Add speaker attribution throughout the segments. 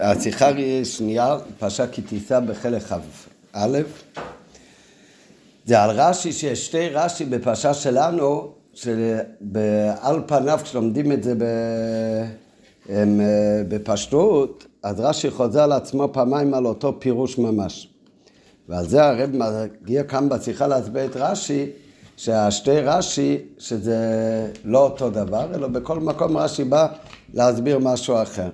Speaker 1: השיחה השנייה, פרשה כי תישא בחלק כ"א. זה על רש"י, שיש שתי רש"י בפרשה שלנו, שעל פניו כשלומדים את זה אה, בפשטות, אז רש"י חוזר על עצמו פעמיים על אותו פירוש ממש. ועל זה הרב מגיע כאן בשיחה להסביר את רש"י, שהשתי רש"י, שזה לא אותו דבר, אלא בכל מקום רש"י בא להסביר משהו אחר.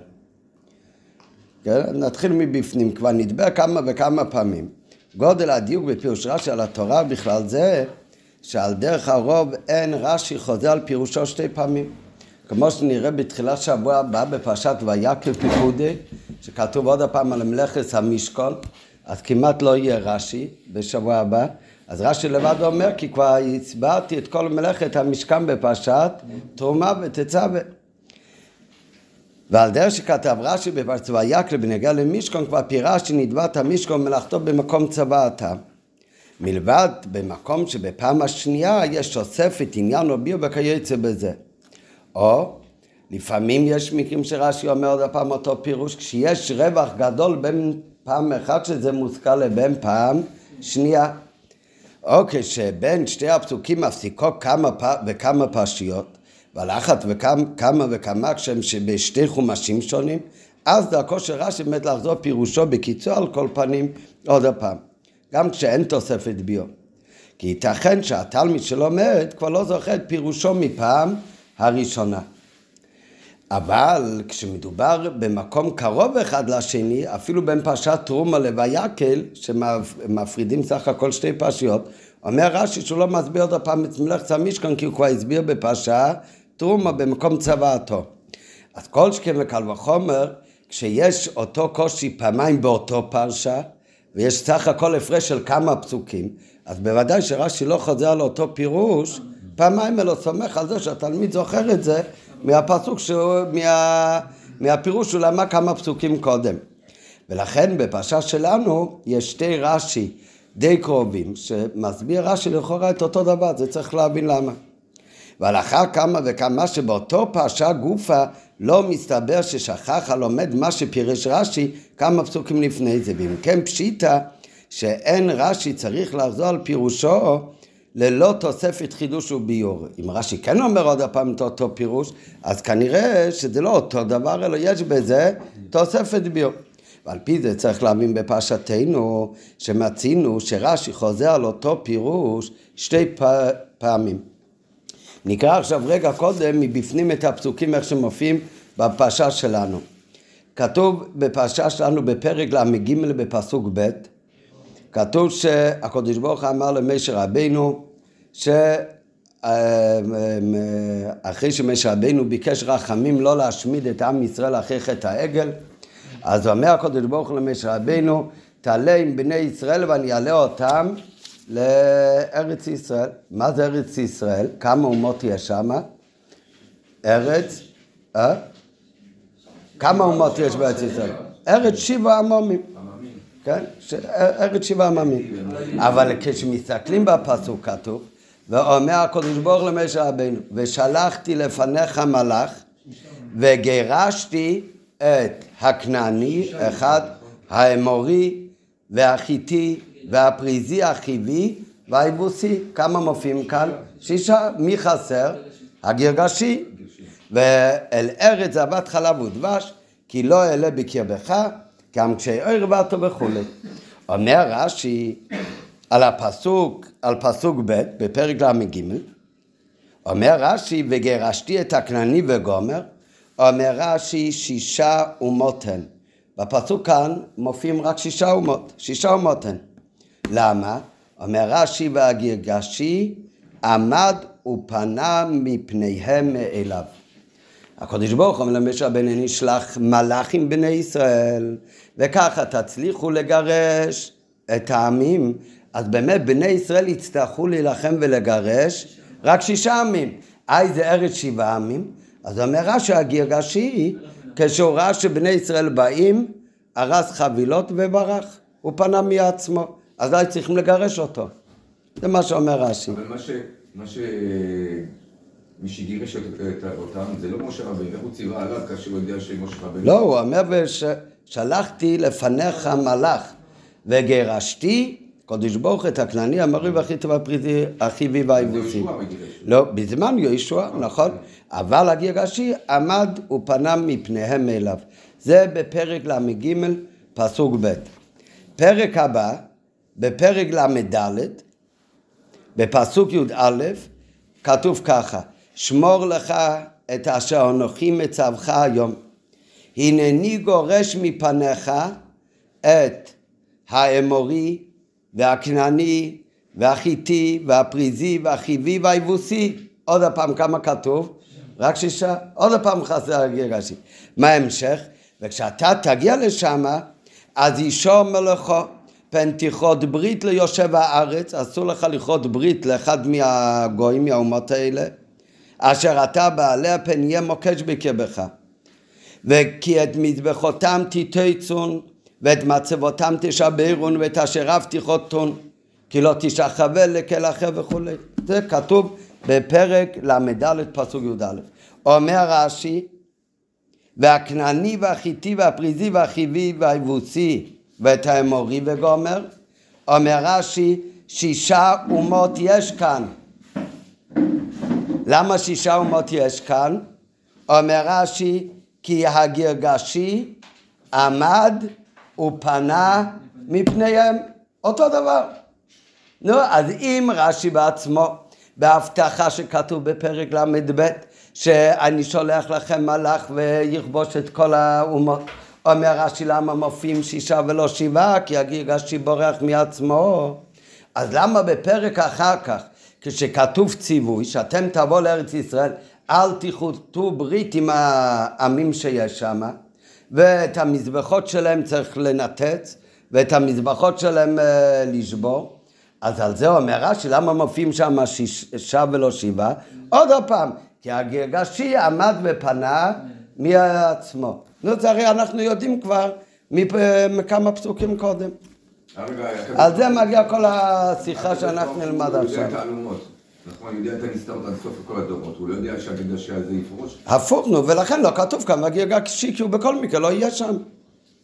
Speaker 1: כן? נתחיל מבפנים, כבר נדבר כמה וכמה פעמים. גודל הדיוק בפירוש רש"י על התורה בכלל זה שעל דרך הרוב אין רש"י חוזר על פירושו שתי פעמים. כמו שנראה בתחילת שבוע הבא בפרשת ויקל פיקודי, שכתוב עוד הפעם על מלאכת המשכון, אז כמעט לא יהיה רש"י בשבוע הבא. אז רש"י לבד אומר, כי כבר הסברתי את כל מלאכת המשכן בפרשת תרומה ותצווה. ועל דרך שכתב רש"י בפרשת ויקל בנגיע למשכון, כבר פירש שנדבת המשכון מלאכתו במקום צוואתה. מלבד במקום שבפעם השנייה יש תוספת עניין או ביר וכיוצא בזה. או לפעמים יש מקרים שרש"י אומר עוד הפעם אותו פירוש, כשיש רווח גדול בין פעם אחת שזה מוזכר לבין פעם שנייה. או כשבין שתי הפסוקים מפסיקות כמה וכמה פרשיות, ועל אחת וכמה וכמה כשהם שבשתי חומשים שונים, אז דרכו של רש"י באמת לחזור פירושו בקיצור על כל פנים עוד הפעם. גם כשאין תוספת ביו. כי ייתכן שהתלמיד שלומד כבר לא זוכר את פירושו מפעם הראשונה. אבל כשמדובר במקום קרוב אחד לשני, אפילו בין פרשת תרומה לויקל, שמפרידים סך הכל שתי פרשיות, אומר רש"י שהוא לא מסביר עוד פעם את מלאכת המשכן, כי הוא כבר הסביר בפרשה תרומה במקום צוואתו. אז כל שכן וקל וחומר, כשיש אותו קושי פעמיים באותו פרשה, ויש סך הכל הפרש של כמה פסוקים, אז בוודאי שרש"י לא חוזר על אותו פירוש, פעמיים אלא סומך על זה שהתלמיד זוכר את זה מהפסוק, שהוא, מה, מהפירוש שהוא למד כמה פסוקים קודם. ולכן בפרשה שלנו יש שתי רש"י די קרובים, שמסביר רש"י לכאורה את אותו דבר, זה צריך להבין למה. ולאחר כמה וכמה שבאותו פרשה גופה לא מסתבר ששכח הלומד מה שפירש רש"י כמה פסוקים לפני זה, ואם כן פשיטא שאין רש"י צריך לחזור על פירושו ללא תוספת חידוש וביור. אם רש"י כן אומר עוד הפעם את אותו פירוש, אז כנראה שזה לא אותו דבר, אלא יש בזה תוספת ביור. ועל פי זה צריך להבין בפרשתנו, שמצינו שרש"י חוזר על אותו פירוש שתי פעמים. נקרא עכשיו רגע קודם מבפנים את הפסוקים איך שמופיעים בפרשה שלנו. כתוב בפרשה שלנו בפרק ל"ג בפסוק ב', כתוב שהקדוש ברוך אמר למשה רבינו, שאחרי שמשה רבינו ביקש רחמים לא להשמיד את עם ישראל אחרי חטא העגל, אז אומר הקדוש ברוך הוא למשה רבינו, תעלה עם בני ישראל ואני אעלה אותם לארץ ישראל. מה זה ארץ ישראל? כמה אומות יש שם? ארץ, אה? כמה אומות יש בארץ ישראל? ארץ שבע עממים. כן? ארץ שבע עממים. אבל כשמסתכלים בפסוק כתוב, ואומר הקדוש ברוך למשה רבינו, ושלחתי לפניך מלאך, וגירשתי את הכנעני, אחד, האמורי, והחיטי, והפריזי החיבי והיבוסי. כמה מופיעים כאן? שישה. מי חסר? הגרגשי. ואל ארץ זבת חלב ודבש, כי לא אעלה בקרבך, גם כשאיר באתו וכולי. אומר רש"י על הפסוק, על פסוק ב' בפרק ל"ג, אומר רש"י, וגירשתי את הכנעני וגומר, אומר רש"י, שישה אומות הן. בפסוק כאן מופיעים רק שישה אומות, שישה אומות הן. למה? אומר רש"י והגרגשי עמד ופנה מפניהם מאליו. הקדוש ברוך הוא אומר למשה רבנו נשלח מלאכים בני ישראל וככה תצליחו לגרש את העמים אז באמת בני ישראל יצטרכו להילחם ולגרש רק שישה עמים. אי זה ארץ שבעה עמים אז אומר רש"י הגרגשי כשהוא ראה שבני ישראל באים ארז חבילות וברח הוא פנה מעצמו אז לא היו צריכים לגרש אותו. זה מה שאומר רש"י.
Speaker 2: אבל מה ש... מה ש... מי שגירש אותם, זה לא משה רבינו, איך הוא ציווה עליו כאשר הוא יודע שמשה רבינו?
Speaker 1: לא, הוא אומר, שלחתי לפניך מלאך וגרשתי קודש ברוך את הכנעני, המרי והחיטי והפריטי, החיבי והיבוסי. לא, בזמן יהושע, נכון. אבל הגרשי עמד ופנה מפניהם אליו. זה בפרק ל"ג, פסוק ב'. פרק הבא, בפרק ל"ד, בפסוק י"א, כתוב ככה: שמור לך את אשר אנוכי מצווך היום. הנני גורש מפניך את האמורי והכנעני והחיטי והפריזי והחיבי והיבוסי. עוד הפעם כמה כתוב? רק שישה. עוד הפעם חסר רש"י. מה ההמשך? וכשאתה תגיע לשם, אז אישור מלאכו. פן תכרות ברית ליושב הארץ, אסור לך לכרות ברית לאחד מהגויים, מהאומות האלה, אשר אתה בעליה פן יהיה מוקש בקרבך. וכי את מזבחותם תתצון, ואת מצבותם תשברון, ואת אשר אף תכרותון, כי לא תשחווה לכל אחר וכולי. זה כתוב בפרק ל"ד פסוק י"א. אומר רש"י, והכנעני והחיטי והפריזי והחיבי והיבוסי ואת האמורי וגומר. אומר רש"י, שישה אומות יש כאן. למה שישה אומות יש כאן? אומר רש"י, כי הגרגשי עמד ופנה מפניהם. אותו דבר. נו, אז אם רש"י בעצמו, בהבטחה שכתוב בפרק ל"ב, שאני שולח לכם מלאך ויכבוש את כל האומות. אומר רש"י למה מופיעים שישה ולא שבעה? כי הגרגשי בורח מעצמו. אז למה בפרק אחר כך, כשכתוב ציווי, שאתם תבואו לארץ ישראל, אל תחוטו ברית עם העמים שיש שם, ואת המזבחות שלהם צריך לנתץ, ואת המזבחות שלהם uh, לשבור. אז על זה אומר רש"י, למה מופיעים שם שישה ולא שבעה? עוד פעם, כי הגרגשי עמד ופנה מעצמו. נו, זה הרי אנחנו יודעים כבר מכמה פסוקים קודם. על זה מגיע כל השיחה שאנחנו נלמד עכשיו.
Speaker 2: נכון, יודע את הנסתרות עד סוף כל הדורות, הוא לא יודע שהגרגשי הזה יפרוש.
Speaker 1: הפוך, נו, ולכן לא כתוב כאן הגרגשי, כי הוא בכל מקרה לא יהיה שם.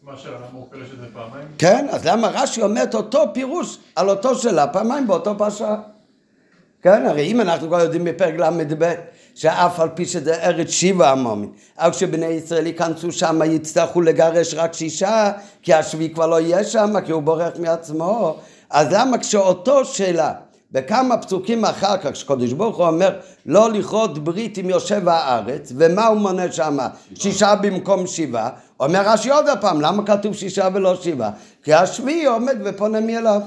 Speaker 3: מה שאלה, למה הוא פירש את זה פעמיים?
Speaker 1: כן, אז למה רש"י אומר את אותו פירוש על אותו שלה פעמיים באותו פרשה? כן, הרי אם אנחנו כבר יודעים בפרק ל"ב שאף על פי שזה ארץ שיבה עמומים, אבל כשבני ישראל ייכנסו שם יצטרכו לגרש רק שישה, כי השביעי כבר לא יהיה שם, כי הוא בורח מעצמו, אז למה כשאותו שאלה בכמה פסוקים אחר כך, כשקדוש ברוך הוא אומר לא לכרות ברית עם יושב הארץ, ומה הוא מונה שם? שישה במקום שבעה. אומר רש"י עוד פעם, למה כתוב שישה ולא שבעה? כי השביעי עומד ופונה מאליו.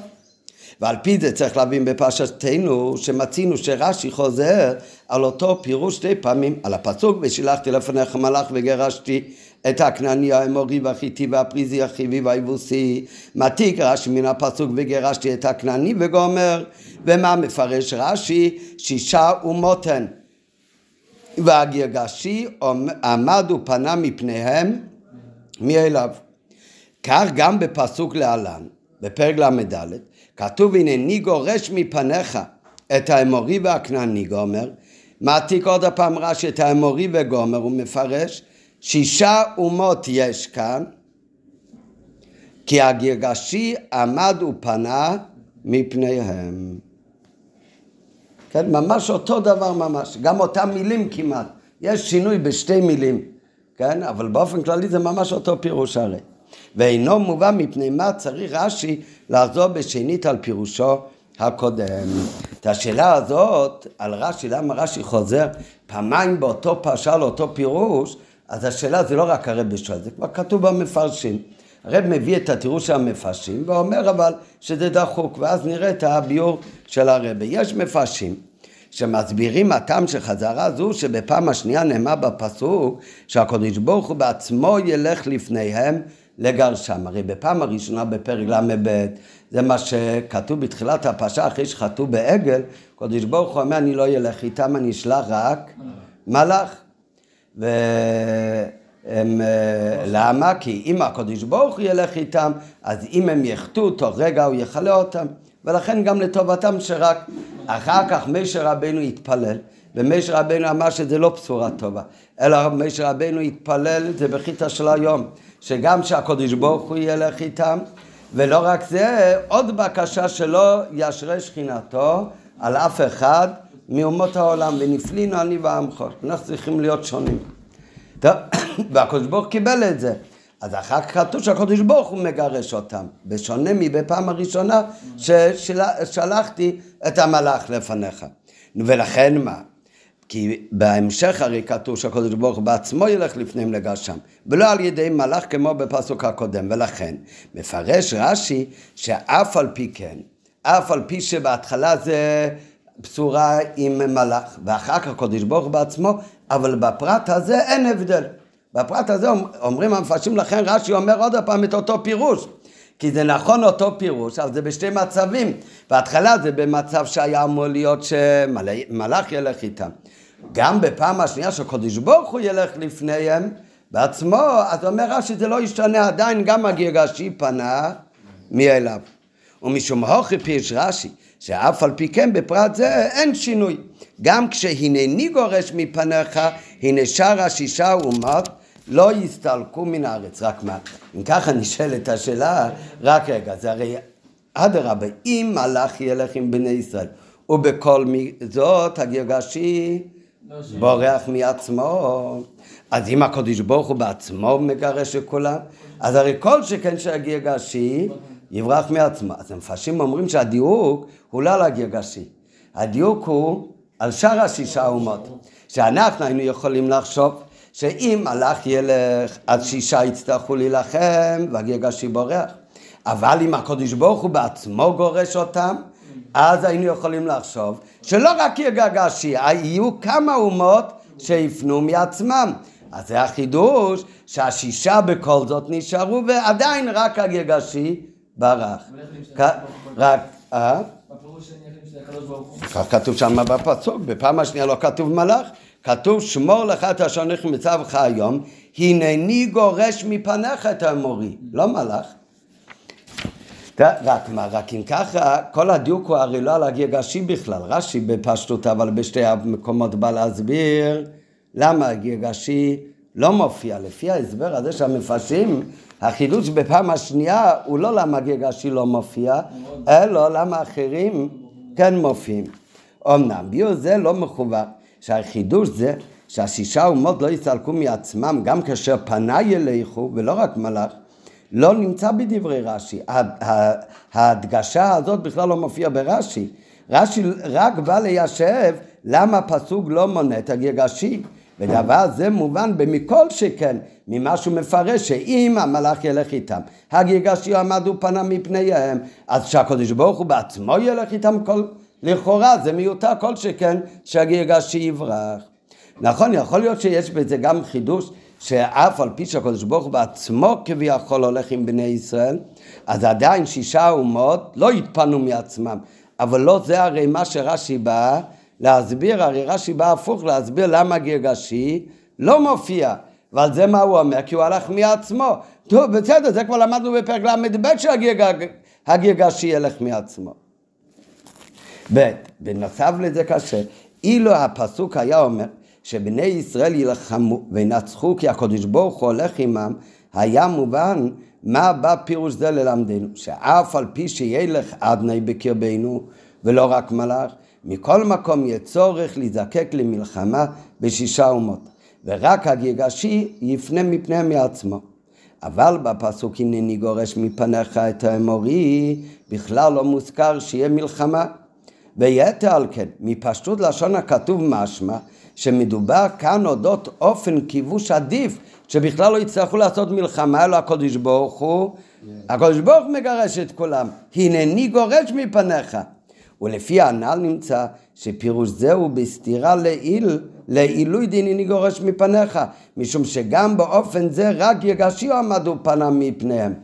Speaker 1: ועל פי זה צריך להבין בפרשתנו שמצינו שרש"י חוזר על אותו פירוש שתי פעמים, על הפסוק ושילחתי לפניך מלאך וגירשתי את הכנעני האמורי והחיטי והפריזי החיבי והיבוסי מעתיק רש"י מן הפסוק וגירשתי את הכנעני וגומר ומה מפרש רש"י? שישה אומות הן והגרגשי עמד ופנה מפניהם מאליו כך גם בפסוק להלן בפרק ל"ד כתוב הנני גורש מפניך. את האמורי והכנעני גומר מעתיק עוד הפעם רש"י את האמורי וגומר הוא מפרש שישה אומות יש כאן כי הגרגשי עמד ופנה מפניהם. כן, ממש אותו דבר ממש, גם אותם מילים כמעט, יש שינוי בשתי מילים, כן, אבל באופן כללי זה ממש אותו פירוש הרי. ואינו מובן מפני מה צריך רש"י לחזור בשנית על פירושו הקודם. את השאלה הזאת על רש"י, למה רש"י חוזר פעמיים באותו פרשה לאותו פירוש, אז השאלה זה לא רק הרב שואל, זה כבר כתוב במפרשים. הרב מביא את התירוש של המפרשים ואומר אבל שזה דחוק, ואז נראה את הביור של הרב. יש מפרשים שמסבירים הטעם של חזרה זו שבפעם השנייה נאמר בפסוק שהקדוש ברוך הוא בעצמו ילך לפניהם לגרשם. הרי בפעם הראשונה בפרק ל"ב, זה מה שכתוב בתחילת הפרשה, אחרי שחטאו בעגל, קדוש ברוך הוא אומר, אני לא אלך איתם, אני אשלח רק מלאך. ו... הם, אה, למה? כי אם הקדוש ברוך הוא ילך איתם, אז אם הם יחטאו, תוך רגע הוא יכלה אותם. ולכן גם לטובתם שרק אחר כך משה רבנו יתפלל, ומשה רבנו אמר שזה לא בשורה טובה, אלא משה רבנו התפלל, זה בחיטה של היום, שגם שהקדוש ברוך הוא ילך איתם, ולא רק זה, עוד בקשה שלא ישרה שכינתו על אף אחד מאומות העולם, ונפלינו אני ועמך, אנחנו צריכים להיות שונים. טוב, והקדוש ברוך קיבל את זה. אז אחר כך כתוב שהקדוש ברוך הוא מגרש אותם, בשונה מבפעם הראשונה ששלחתי את המלאך לפניך. ולכן מה? כי בהמשך הרי כתוב שהקדוש ברוך הוא בעצמו ילך לפניהם לגרשם, ולא על ידי מלאך כמו בפסוק הקודם, ולכן מפרש רש"י שאף על פי כן, אף על פי שבהתחלה זה בשורה עם מלאך, ואחר כך הקדוש ברוך הוא בעצמו, אבל בפרט הזה אין הבדל. בפרט הזה אומרים המפרשים לכן רש"י אומר עוד פעם את אותו פירוש. כי זה נכון אותו פירוש, אבל זה בשתי מצבים. בהתחלה זה במצב שהיה אמור להיות שמלאך ילך איתם. גם בפעם השנייה שקודש ברוך הוא ילך לפניהם בעצמו, אז אומר רש"י זה לא ישתנה עדיין, גם הגירגשי פנה מאליו. ומשום הוכי פירש רש"י, שאף על פי כן בפרט זה אין שינוי. גם כשהנני גורש מפניך, הנה שאר השישה אומות לא יסתלקו מן הארץ, רק מה? אם ככה נשאלת השאלה, רק רגע, זה הרי אדרבה, אם מלאך ילך עם בני ישראל, ובכל זאת הגרגשי בורח מעצמו, אז אם הקדוש ברוך הוא בעצמו מגרש את כולם, אז הרי כל שכן שהגרגשי יברח מעצמו. אז המפרשים אומרים שהדיוק הוא לא על הגרגשי, הדיוק הוא על שאר השישה אומות, שאנחנו היינו יכולים לחשוב שאם מלאך ילך, אז שישה יצטרכו להילחם והגרגשי בורח. אבל אם הקדוש ברוך הוא בעצמו גורש אותם, אז היינו יכולים לחשוב שלא רק יגגשי, יהיו כמה אומות שיפנו מעצמם. אז זה החידוש שהשישה בכל זאת נשארו ועדיין רק הגגשי ברח. רק, אה? כך כתוב שם בפסוק, בפעם השנייה לא כתוב מלאך, כתוב שמור לך את אשר נכי מצווך היום, הנני גורש מפניך את האמורי, לא מלאך. רק מה, רק אם ככה, כל הדיוק הוא הרי לא על הגרגשי בכלל, רש"י בפשטות, אבל בשתי המקומות בא להסביר למה הגרגשי לא מופיע. לפי ההסבר הזה של המפרשים, החידוש בפעם השנייה הוא לא למה הגרגשי לא מופיע, אלא למה אחרים כן מופיעים. אמנם ביור זה לא מכוון, שהחידוש זה שהשישה אומות לא יסתלקו מעצמם גם כאשר פנה ילכו, ולא רק מלאך, לא נמצא בדברי רש"י. ההדגשה הזאת בכלל לא מופיעה ברש"י. רש"י רק בא ליישב למה הפסוק לא מונה את הגרגשי. ודבר זה מובן במכל שכן, ממה שהוא מפרש, שאם המלאך ילך איתם, הגרגשי עמדו פניו מפניהם, אז שהקדוש ברוך הוא בעצמו ילך איתם כל... לכאורה זה מיותר כל שכן שהגרגשי יברח. נכון, יכול להיות שיש בזה גם חידוש שאף על פי שהקדוש ברוך הוא בעצמו כביכול הולך עם בני ישראל, אז עדיין שישה אומות לא התפנו מעצמם. אבל לא זה הרי מה שרש"י בא להסביר, הרי רש"י בא הפוך להסביר למה גרגשי לא מופיע. ועל זה מה הוא אומר? כי הוא הלך מעצמו. טוב, בסדר, זה כבר למדנו בפרק ל"ב שהגרגשי ילך מעצמו. ב', בנוסף לזה קשה, אילו הפסוק היה אומר שבני ישראל יילחמו וינצחו כי הקדוש ברוך הוא הולך עמם, היה מובן מה בא פירוש זה ללמדנו, שאף על פי שילך אדני בקרבנו ולא רק מלאך, מכל מקום יהיה צורך להזדקק למלחמה בשישה אומות, ורק הגרגשי יפנה מפניהם מעצמו. אבל בפסוק הנני גורש מפניך את האמורי, בכלל לא מוזכר שיהיה מלחמה. ויתר על כן, מפשטות לשון הכתוב משמע שמדובר כאן אודות אופן כיבוש עדיף, שבכלל לא יצטרכו לעשות מלחמה, אלא הקדוש ברוך הוא, הקדוש ברוך הוא מגרש את כולם, הנני גורש מפניך. ולפי הנ"ל נמצא שפירוש זהו בסתירה לעיל, לעילוי דינני גורש מפניך, משום שגם באופן זה רק יגשיו עמדו פניו מפניהם.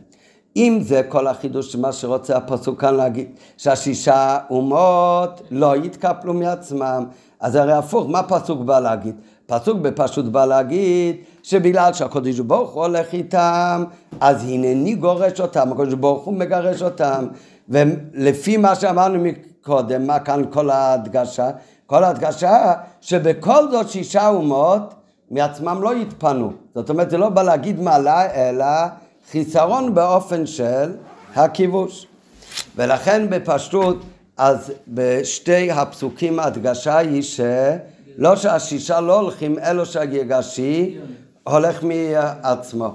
Speaker 1: אם זה כל החידוש, מה שרוצה הפסוק כאן להגיד, שהשישה אומות לא יתקפלו מעצמם, אז הרי הפוך, מה פסוק בא להגיד? פסוק בפשוט בא להגיד שבגלל שהקדוש ברוך הוא הולך איתם, אז הנני גורש אותם, הקדוש ברוך הוא מגרש אותם, ולפי מה שאמרנו מקודם, מה כאן כל ההדגשה? כל ההדגשה שבכל זאת שישה אומות מעצמם לא יתפנו. זאת אומרת, זה לא בא להגיד מעלה, אלא חיסרון באופן של הכיבוש. ולכן בפשטות, אז בשתי הפסוקים ההדגשה היא שלא שהשישה לא הולכים, אלא שהגרגשי הולך מעצמו.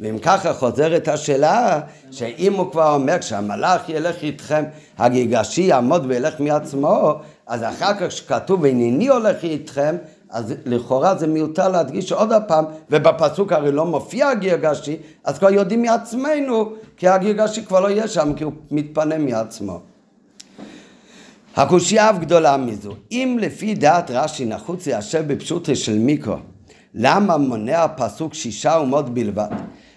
Speaker 1: ואם ככה חוזרת השאלה, שאם הוא כבר אומר שהמלאך ילך איתכם, הגיגשי יעמוד וילך מעצמו, אז אחר כך שכתוב הנני הולך איתכם, אז לכאורה זה מיותר להדגיש עוד הפעם, ובפסוק הרי לא מופיע הגיגשי, אז כבר יודעים מעצמנו, כי הגיגשי כבר לא יהיה שם, כי הוא מתפנה מעצמו. הקושייה אף גדולה מזו. אם לפי דעת רש"י נחוץ ליישב בפשוטו של מיקרו, למה מונע הפסוק שישה אומות בלבד?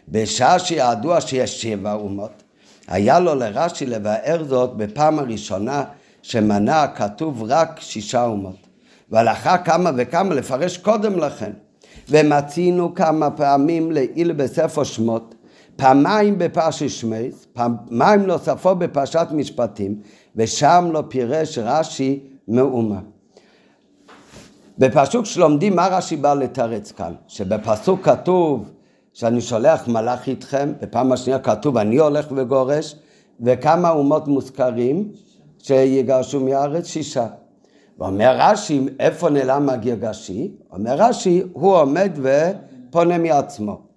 Speaker 1: בשעה שידוע שיש שבע אומות. היה לו לרש"י לבאר זאת בפעם הראשונה שמנה כתוב רק שישה אומות. והלכה כמה וכמה לפרש קודם לכן. ומצינו כמה פעמים לעיל בספר שמות, פעמיים בפרשת שמייס, פעמיים נוספות בפרשת משפטים, ושם לא פירש רש"י מאומה. בפסוק שלומדים מה רש"י בא לתרץ כאן? שבפסוק כתוב שאני שולח מלאך איתכם, בפעם השנייה כתוב אני הולך וגורש, וכמה אומות מוזכרים שיגרשו מהארץ? שישה. ואומר רש"י, איפה נעלם הגרגשי? אומר רש"י, הוא עומד ופונה מעצמו.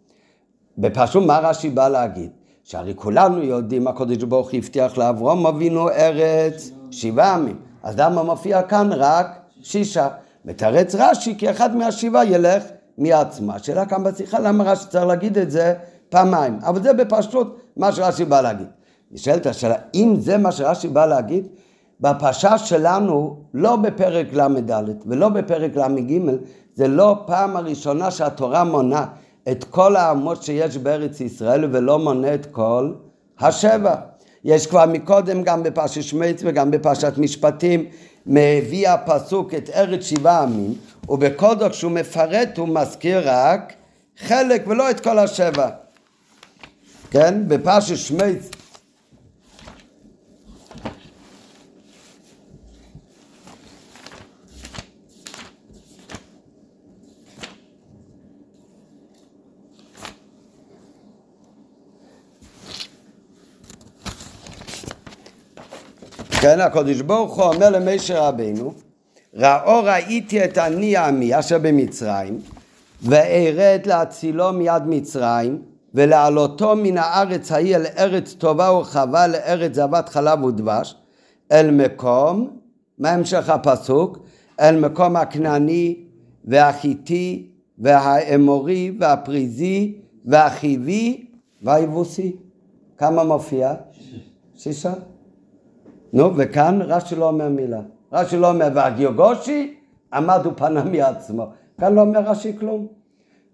Speaker 1: בפשוט מה רש"י בא להגיד? שהרי כולנו יודעים, הקדוש ברוך הוא הבטיח לאברום אבינו ארץ שבעה עמים. אז למה מופיע כאן רק שישה? מתרץ רש"י כי אחד מהשבעה ילך מעצמה. השאלה כאן בשיחה, למה רש"י צריך להגיד את זה פעמיים? אבל זה בפשטות מה שרש"י בא להגיד. נשאלת השאלה, אם זה מה שרש"י בא להגיד, בפרשה שלנו, לא בפרק ל"ד ולא בפרק ל"ג, זה לא פעם הראשונה שהתורה מונה את כל האמות שיש בארץ ישראל ולא מונה את כל השבע. יש כבר מקודם גם בפרשת שמית וגם בפרשת משפטים מביא הפסוק את ארץ שבעה עמים זאת כשהוא מפרט הוא מזכיר רק חלק ולא את כל השבע. כן? בפרשת שמית כן, הקדוש ברוך הוא אומר למשה רבינו, ראו ראיתי את אני עמי אשר במצרים, וארד להצילו מיד מצרים, ולהעלותו מן הארץ ההיא אל ארץ טובה ורחבה, לארץ זבת חלב ודבש, אל מקום, מה המשך הפסוק? אל מקום הכנעני והחיטי והאמורי והפריזי והחיבי והיבוסי. כמה מופיע? שישה. נו, וכאן רש"י לא אומר מילה. רש"י לא אומר, והגיוגושי עמד ופנה מעצמו. כאן לא אומר רש"י כלום.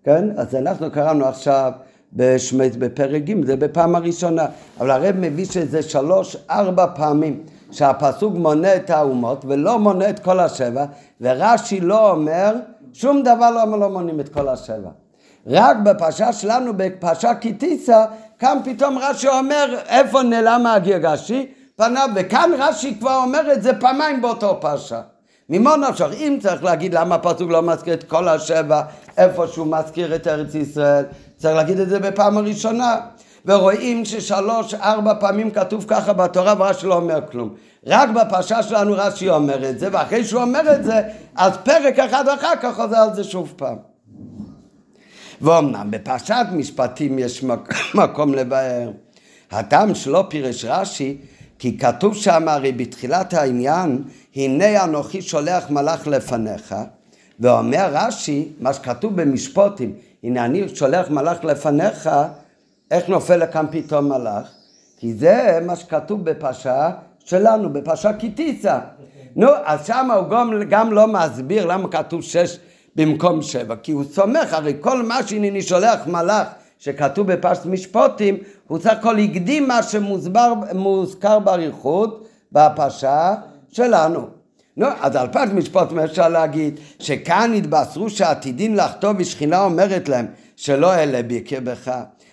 Speaker 1: כן? אז אנחנו קראנו עכשיו בשמית בפרק ג', זה בפעם הראשונה. אבל הרב מביא שזה שלוש, ארבע פעמים שהפסוק מונה את האומות ולא מונה את כל השבע, ורש"י לא אומר, שום דבר לא, לא מונים את כל השבע. רק בפרשה שלנו, בפרשה קיטיסה, כאן פתאום רש"י אומר, איפה נעלם הגרגשי? פניו, וכאן רש"י כבר אומר את זה פעמיים באותו פרשה. ממה נפשך? אם צריך להגיד למה הפסוק לא מזכיר את כל השבע, איפה שהוא מזכיר את ארץ ישראל, צריך להגיד את זה בפעם הראשונה. ורואים ששלוש, ארבע פעמים כתוב ככה בתורה ורש"י לא אומר כלום. רק בפרשה שלנו רש"י אומר את זה, ואחרי שהוא אומר את זה, אז פרק אחד אחר כך חוזר על זה שוב פעם. ואומנם בפרשת משפטים יש מקום לבאר. הטעם שלא פירש רש"י כי כתוב שם הרי בתחילת העניין, הנה אנוכי שולח מלאך לפניך, ואומר רש"י, מה שכתוב במשפוטים, הנה אני שולח מלאך לפניך, איך נופל לכאן פתאום מלאך? כי זה מה שכתוב בפרשה שלנו, בפרשה קיטיסה. נו, אז שם הוא גם, גם לא מסביר למה כתוב שש במקום שבע, כי הוא סומך, הרי כל מה שהנני שולח מלאך שכתוב בפרשת משפוטים, הוא סך הכל הקדים מה שמוזכר באריכות בפרשה שלנו. נו, אז על פרשת משפוטים אפשר להגיד שכאן התבשרו שעתידים לחטוא ושכינה אומרת להם שלא אלה בקרבך.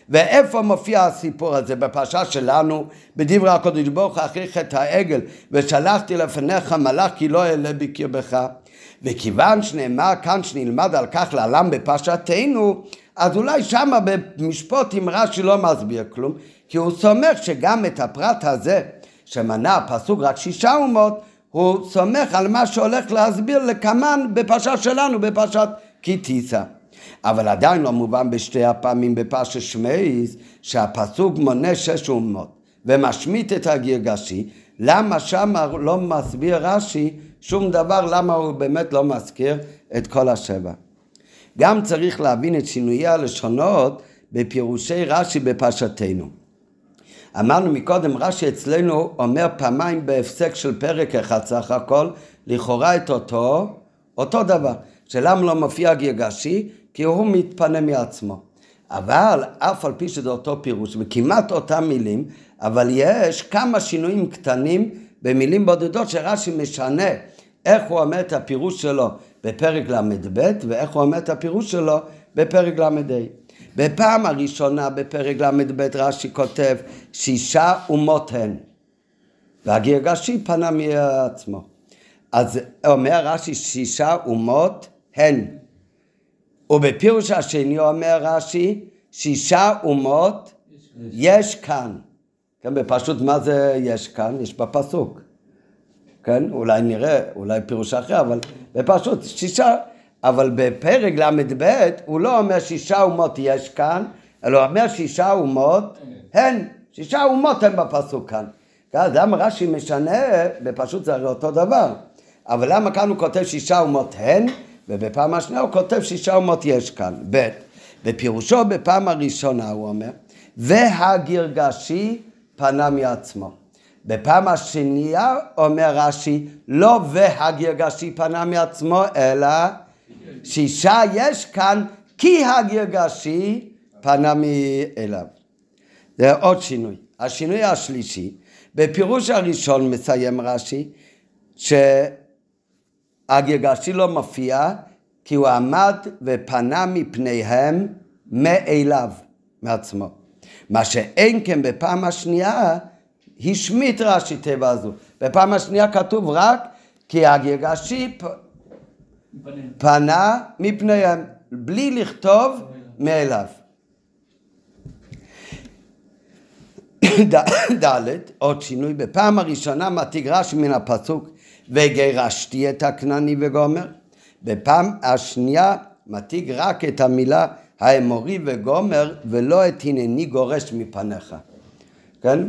Speaker 1: ואיפה מופיע הסיפור הזה? בפרשה שלנו, בדברי הקודש ברוך אחרי חטא העגל, ושלחתי לפניך מלאך כי לא אעלה בקרבך. וכיוון שנאמר כאן שנלמד על כך לעולם בפרשתנו, אז אולי שמה במשפוטים רש"י לא מסביר כלום, כי הוא סומך שגם את הפרט הזה, שמנה הפסוק רק שישה אומות, הוא סומך על מה שהולך להסביר לקמן בפרשה שלנו, בפרשת כי תישא. אבל עדיין לא מובן בשתי הפעמים בפרשת שמייס שהפסוק מונה שש אומות ומשמיט את הגרגשי, למה שם לא מסביר רש"י שום דבר, למה הוא באמת לא מזכיר את כל השבע. גם צריך להבין את שינויי הלשונות בפירושי רש"י בפרשתנו. אמרנו מקודם, רש"י אצלנו אומר פעמיים בהפסק של פרק אחד סך הכל, לכאורה את אותו, אותו דבר. שלמה לא מופיע גרגשי? כי הוא מתפנה מעצמו. אבל אף על פי שזה אותו פירוש וכמעט אותם מילים, אבל יש כמה שינויים קטנים במילים בודדות שרש"י משנה איך הוא אומר את הפירוש שלו בפרק ל"ב ואיך הוא אומר את הפירוש שלו בפרק ל"ה. בפעם הראשונה בפרק ל"ב רש"י כותב שישה אומות הן והגרגשי פנה מעצמו. אז אומר רש"י שישה אומות הן ובפירוש השני אומר רש"י, שישה אומות יש כאן. כן, בפשוט מה זה יש כאן? יש בפסוק. כן, אולי נראה, אולי פירוש אחר, אבל בפשוט שישה, אבל בפרק ל"ב הוא לא אומר שישה אומות יש כאן, אלא אומר שישה אומות הן, שישה אומות הן בפסוק כאן. אז למה רש"י משנה, בפשוט זה הרי אותו דבר, אבל למה כאן הוא כותב שישה אומות הן? ובפעם השנייה הוא כותב שישה אומות יש כאן. ב', בפירושו בפעם הראשונה הוא אומר, והגרגשי פנה מעצמו. בפעם השנייה אומר רש"י, לא והגרגשי פנה מעצמו, אלא שישה יש כאן, כי הגרגשי פנה מאליו. זה עוד שינוי. השינוי השלישי, בפירוש הראשון מסיים רש"י, ש... הגרגשי לא מופיע כי הוא עמד ופנה מפניהם מאליו, מעצמו. מה שאין כן בפעם השנייה, השמיט רש"י תיבה הזו. בפעם השנייה כתוב רק כי הגרגשי פ... פנה מפניהם, בלי לכתוב מאליו. ד', עוד שינוי, בפעם הראשונה מעתיק רש"י מן הפסוק וגירשתי את הכנעני וגומר. בפעם השנייה מתיג רק את המילה האמורי וגומר ולא את הנני גורש מפניך. כן,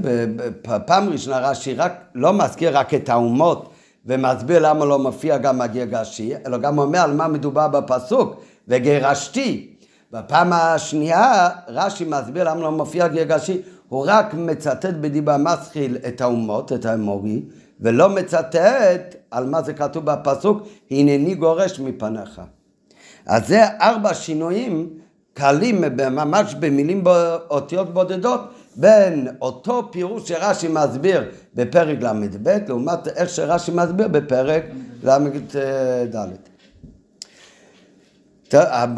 Speaker 1: בפעם ראשונה רש"י רק, לא מזכיר רק את האומות ומסביר למה לא מופיע גם הגרגשי, אלא גם אומר על מה מדובר בפסוק, וגירשתי. בפעם השנייה רש"י מסביר למה לא מופיע גרגשי, הוא רק מצטט בדיבה מסחיל את האומות, את האמורי, ולא מצטט על מה זה כתוב בפסוק, הנני גורש מפניך. אז זה ארבע שינויים קלים ממש במילים אותיות בודדות בין אותו פירוש שרש"י מסביר בפרק ל"ב לעומת איך שרש"י מסביר בפרק ל"ד.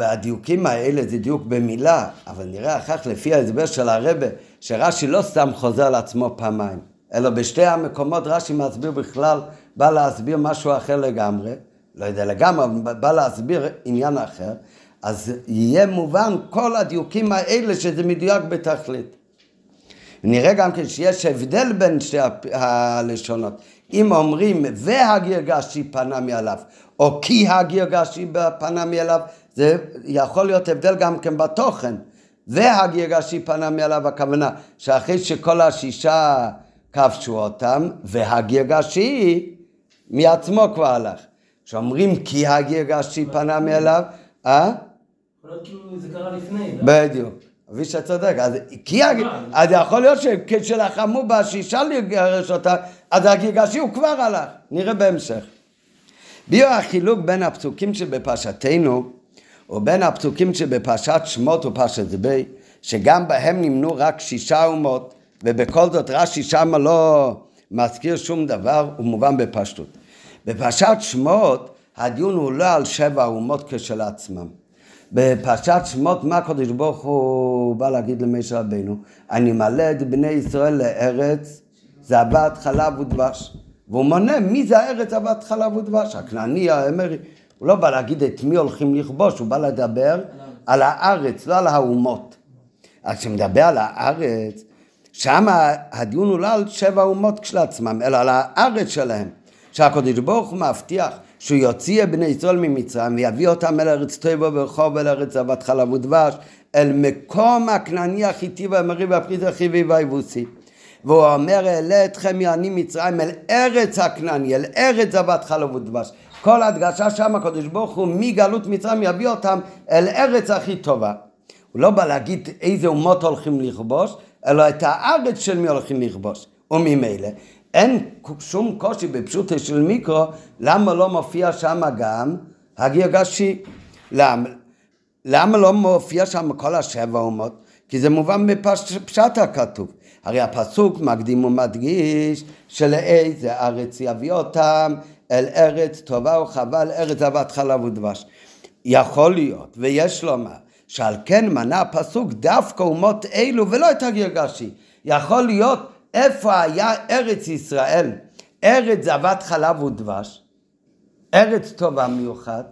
Speaker 1: הדיוקים האלה זה דיוק במילה, אבל נראה אחר כך לפי ההסבר של הרבה שרש"י לא סתם חוזר על עצמו פעמיים. אלא בשתי המקומות רש"י מסביר בכלל, בא להסביר משהו אחר לגמרי, לא יודע לגמרי, בא להסביר עניין אחר, אז יהיה מובן כל הדיוקים האלה שזה מדויק בתכלית. נראה גם כן שיש הבדל בין שתי הלשונות. אם אומרים והגרגשי פנה מעליו, או כי הגרגשי פנה מעליו, זה יכול להיות הבדל גם כן בתוכן. והגרגשי פנה מעליו, הכוונה שאחרי שכל השישה כבשו אותם, והגרגשי מעצמו כבר הלך. כשאומרים כי הגרגשי פנה מאליו, אה?
Speaker 4: כאילו זה קרה לפני. לא?
Speaker 1: בדיוק. אבישי צודק, אז, כי. אז יכול להיות שכשלחמו בשישה לגרש אותה, אז הגרגשי הוא כבר הלך, נראה בהמשך. ביו החילוק בין הפסוקים שבפרשתנו ובין הפסוקים שבפרשת שמות ופרשת זבי, שגם בהם נמנו רק שישה אומות, ובכל זאת רש"י שמה לא מזכיר שום דבר, הוא מובן בפשטות. בפרשת שמות הדיון הוא לא על שבע אומות כשלעצמם. בפרשת שמות, מה הקדוש ברוך הוא בא להגיד למשה רבנו? אני מלא את בני ישראל לארץ זבת חלב ודבש. והוא מונה מי זה הארץ זבת חלב ודבש, הכנעני, האמרי. הוא לא בא להגיד את מי הולכים לכבוש, הוא בא לדבר על הארץ, לא על האומות. אז כשמדבר על הארץ, שם הדיון הוא לא על שבע אומות כשלעצמם, אלא על הארץ שלהם. שהקדוש ברוך הוא מבטיח שהוא יוציא את בני ישראל ממצרים ויביא אותם אל ארץ טבע ורחוב אל ארץ זבת חלב ודבש, אל מקום הכנעני החיטי והמרי והפריט החיבי והיבוסי. והוא אומר אעלה אתכם יעני מצרים אל ארץ הכנעני, אל ארץ זבת חלב ודבש. כל הדגשה שם הקדוש ברוך הוא מגלות מצרים יביא אותם אל ארץ הכי טובה. הוא לא בא להגיד איזה אומות הולכים לכבוש, אלא את הארץ של מי הולכים לכבוש. וממילא אין שום קושי בפשוטו של מיקרו, למה לא מופיע שם גם הגרגשי? למה? למה לא מופיע שם כל השבע אומות? כי זה מובן מפשט הכתוב. הרי הפסוק מקדים ומדגיש שלאיזה ארץ יביא אותם אל ארץ טובה וחבל, ארץ זבת חלב ודבש. יכול להיות, ויש לומר, שעל כן מנה הפסוק דווקא אומות אלו ולא את הגרגשי. יכול להיות איפה היה ארץ ישראל, ארץ זבת חלב ודבש, ארץ טובה מיוחד,